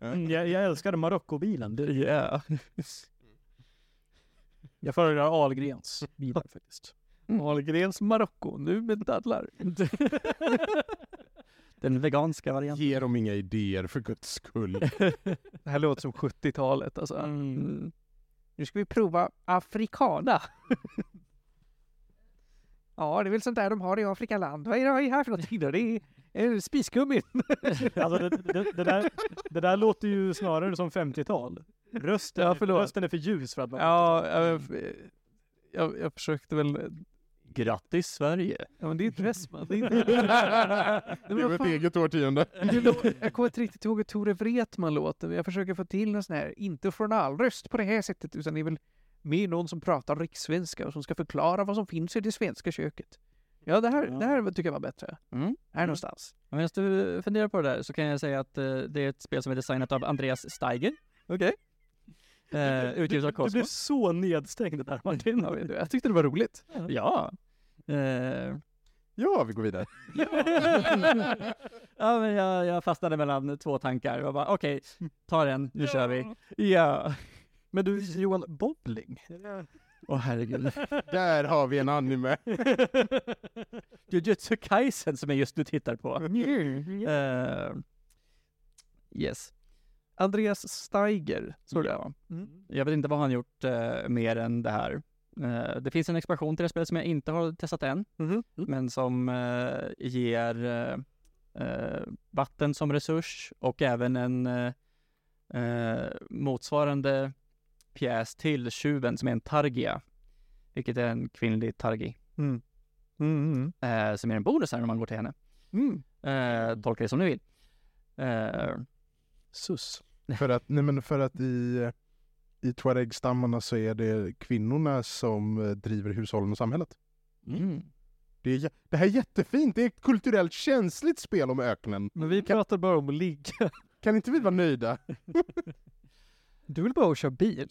Mm, jag, jag älskar Marocko-bilen. Ja. (laughs) Jag föredrar Ahlgrens bilar faktiskt. Ahlgrens Marocko, nu med dadlar. (laughs) Den veganska varianten. Ge dem inga idéer för guds skull. Det här låter som 70-talet alltså. Mm. Mm. Nu ska vi prova afrikana. (laughs) ja, det är väl sånt där de har i Afrikaland. Vad är det här för någonting då? Det är spiskummin. (laughs) Alltså det, det, det, där, det där låter ju snarare som 50-tal. Rösten, Ja, rösten är för ljus för att man... ja, jag, jag, jag försökte väl... Grattis Sverige! Ja, men det är inte Westman. Det är inte... (laughs) det är ett eget årtionde. Jag kommer inte riktigt ihåg hur Tore Wretman låter, men jag försöker få till en sån här, inte journalröst på det här sättet, utan det är väl mer någon som pratar rikssvenska och som ska förklara vad som finns i det svenska köket. Ja, det här, Ja. det här tycker jag var bättre. Mm. Här någonstans. Medan du funderar på det där så kan jag säga att eh, det är ett spel som är designat av Andreas Steiger. Okej. Eh, utgivet av Du blev så nedstängd där Martin. Ja, du, jag tyckte det var roligt. Ja. Eh, Ja, vi går vidare. (laughs) ja, men jag, jag fastnade mellan två tankar. Jag bara, okej, ta den, nu kör vi. Ja. Men du Johan, bowling? Åh herregud. Där har vi en anime. (laughs) Jujutsu Kaisen som jag just nu tittar på. Eh, yes. Andreas Steiger, så det. Ja. Mm. Jag vet inte vad han gjort eh, mer än det här. Eh, det finns en expansion till det spelet som jag inte har testat än, Mhm. men som eh, ger eh, eh, vatten som resurs och även en eh, motsvarande pjäs till tjuven som är en targia, vilket är en kvinnlig targi, Mm. Mm. eh, som är en bonus här när man går till henne. Mm. Tolka det som ni vill. Sus. För att, nej men för att i, i tuareg-stammarna så är det kvinnorna som eh, driver hushållen och samhället. mm. Det, är, det här är jättefint, det är ett kulturellt känsligt spel om öknen. Men vi pratar bara om att ligga. Kan inte vi vara nöjda? (laughs) Du vill bara köra bil.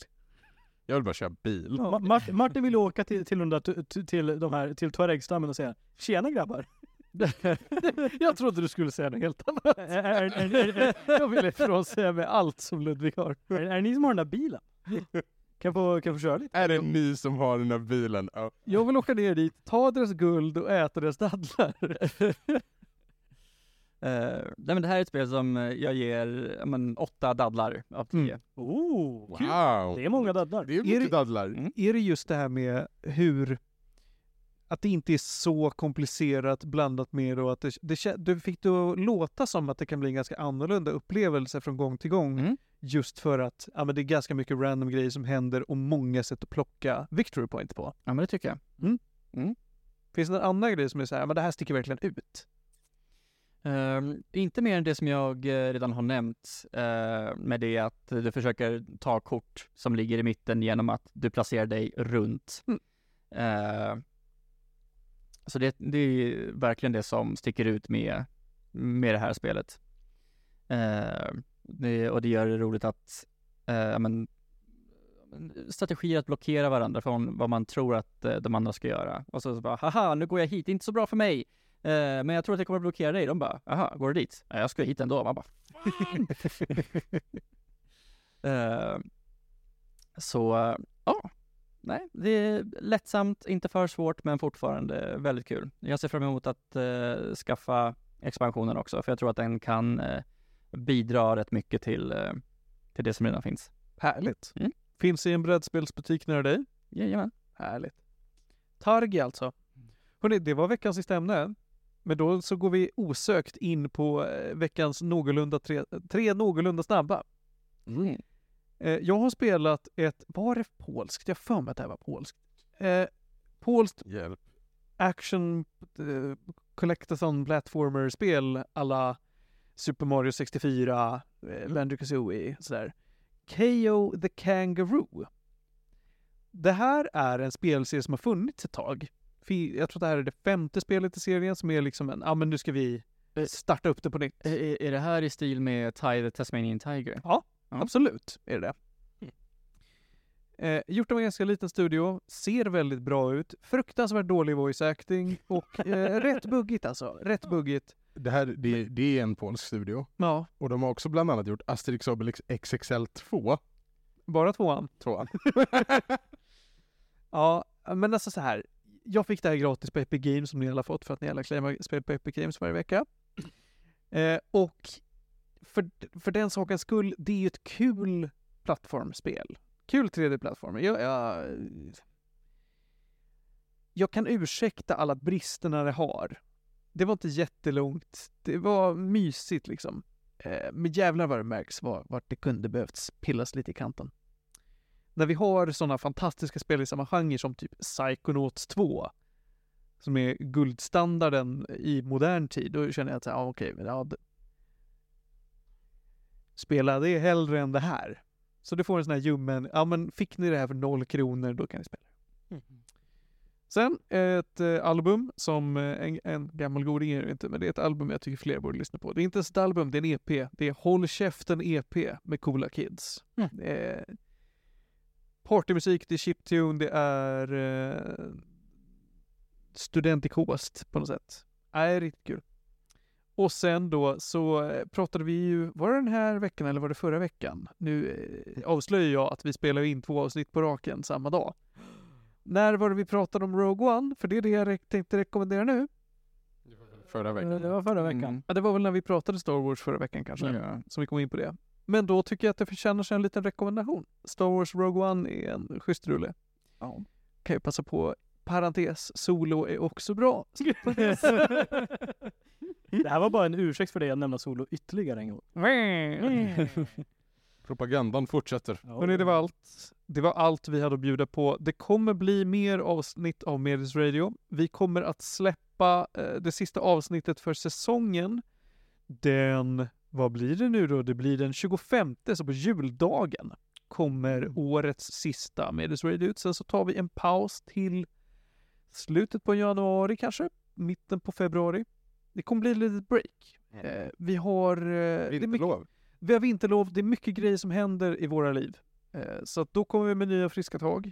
Jag vill bara köra bil. Mart- Martin vill åka till, till, tu- till de här, till tuaregstammen och säga Tjena grabbar! (laughs) Jag trodde du skulle säga något helt annat. Är, är, är, är, är, Jag ville frånsäga mig allt som Ludvig har. är, är det ni som har den där bilen? Kan jag få, kan jag få köra lite? Är det ni som har den här bilen? Ja. Jag vill åka ner dit, ta deras guld och äta deras dadlar. (laughs) Eh, nej men det här är ett spel som eh, jag ger ja, men, åtta dadlar av tio. Oh, Wow! Det är många daddar. Det är Är mycket det- dadlar. Mm. Är det just det här med hur att det inte är så komplicerat blandat med och att det, det, du fick det att låta som att det kan bli en ganska annorlunda upplevelse från gång till gång. Mm. Just för att ja, men det är ganska mycket random grejer som händer och många sätt att plocka victory point på. Ja men det tycker jag. Finns det någon annan grej som är så här, men det här sticker verkligen ut? Ehm, inte mer än det som jag eh, redan har nämnt eh, med det att du försöker ta kort som ligger i mitten genom att du placerar dig runt. Mm. Så det, det är verkligen det som sticker ut med, med det här spelet. Eh, det, och det gör det roligt att eh, men, strategier att blockera varandra från vad man tror att eh, de andra ska göra. Och så, så bara, haha, nu går jag hit, det är inte så bra för mig. Eh, men jag tror att jag kommer att blockera dig. De bara, aha, går du dit? Ja, jag ska hit ändå. Man bara, fan! (laughs) Eh, så, ja. Nej, det är lättsamt, inte för svårt, men fortfarande väldigt kul. Jag ser fram emot att eh, skaffa expansionen också, för jag tror att den kan eh, bidra rätt mycket till, eh, till det som redan finns. Härligt. Mm. Finns i en brädspelsbutik nära dig. Jajamän. Härligt. Targi alltså. Hörrni, det var veckans sista ämne. Men då så går vi osökt in på eh, veckans någorlunda tre, tre någorlunda snabba. Mm. Eh, jag har spelat ett, var det polskt? Jag för mig att det här var polskt. Eh, polskt Hjälp. action eh, collectathon platformer-spel alla Super Mario 64, eh, Banjo-Kazooie sådär. KO the Kangaroo. Det här är en spelserie som har funnits ett tag. Jag tror det här är det femte spelet i serien som är liksom en, ja men nu ska vi starta upp det på nytt. Är, är- är det här i stil med Ty the Tasmanian Tiger? Ja, Ja. absolut är det det. Eh, gjort av en ganska liten studio, ser väldigt bra ut, fruktansvärt dålig voice acting och eh, (laughs) rätt buggigt alltså. Rätt buggigt. Det här det, det är en polsk studio. Ja, Och de har också bland annat gjort Asterix Obelix XXL 2. bara tvåan. Tvåan. (laughs) Ja, men alltså så här. Jag fick det här gratis på Epic Games som ni alla fått för att ni alla claimar spel på Epic Games varje vecka. Eh, och för, för den sakens skull, det är ju ett kul plattformspel. Kul 3D-plattform. Jag, jag, jag kan ursäkta alla bristerna det har. Det var inte jättelångt. Det var mysigt liksom. Eh, men jävlar vad det märks var, vart det kunde behövts pillas lite i kanten när vi har sådana fantastiska spel i samma genre som typ Psychonauts 2 som är guldstandarden i modern tid, då känner jag att så här, ah, ja, okej, okay, ja, spela det hellre än det här. Så du får en sån här ljummen, ja men fick ni det här för noll kronor, då kan ni spela. Sen ett eh, album som eh, en, en gammal goding är det inte, men det är ett album jag tycker fler borde lyssna på. Det är inte ens ett album, det är en EP. Det är Håll käften EP med Coola Kids. Mm. Det är partymusik, det är chiptune, det är eh, studentikost på något sätt. Nej, riktigt kul. Och sen då så eh, pratade vi ju, var det den här veckan eller var det förra veckan? Nu eh, avslöjar jag att vi spelar in två avsnitt på raken samma dag. När var det vi pratade om Rogue One? För det är det jag tänkte rekommendera nu. Förra Det veckan. var förra veckan. Mm. Ja, det var väl när vi pratade Star Wars förra veckan kanske, Ja. som vi kom in på det. Men då tycker jag att det förtjänar sig en liten rekommendation. Star Wars Rogue One är en schysst rulle. Ja. Kan ju passa på, parentes, Solo är också bra. Det här var bara en ursäkt för dig att nämna Solo ytterligare en gång. (laughs) Propagandan fortsätter. Hörrni, det var allt. Det var allt vi hade att bjuda på. Det kommer bli mer avsnitt av Medis Radio. Vi kommer att släppa eh, det sista avsnittet för säsongen. Den, vad blir det nu då? Det blir den 25, så på juldagen kommer årets sista Medis Radio ut. Sen så tar vi en paus till slutet på januari kanske, mitten på februari. Det kommer bli ett litet break. Eh, vi har... Eh, är mycket- Vinterlov. vi har vinterlov, det är mycket grejer som händer i våra liv. Eh, Så då kommer vi med nya friska tag.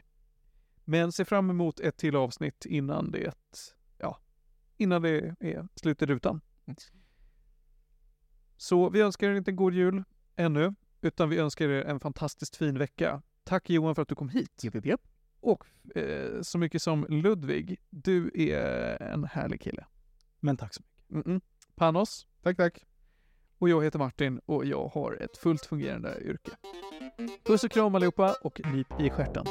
Men se fram emot ett till avsnitt innan det, ja, innan det är slut i rutan. Så vi önskar er inte en god jul ännu, utan vi önskar er en fantastiskt fin vecka. Tack Johan för att du kom hit. Och eh, så mycket som Ludvig, du är en härlig kille. Men tack så mycket. Mm-mm. Panos, Tack, tack. och jag heter Martin och jag har ett fullt fungerande yrke. Puss och kram allihopa och nyp i stjärten.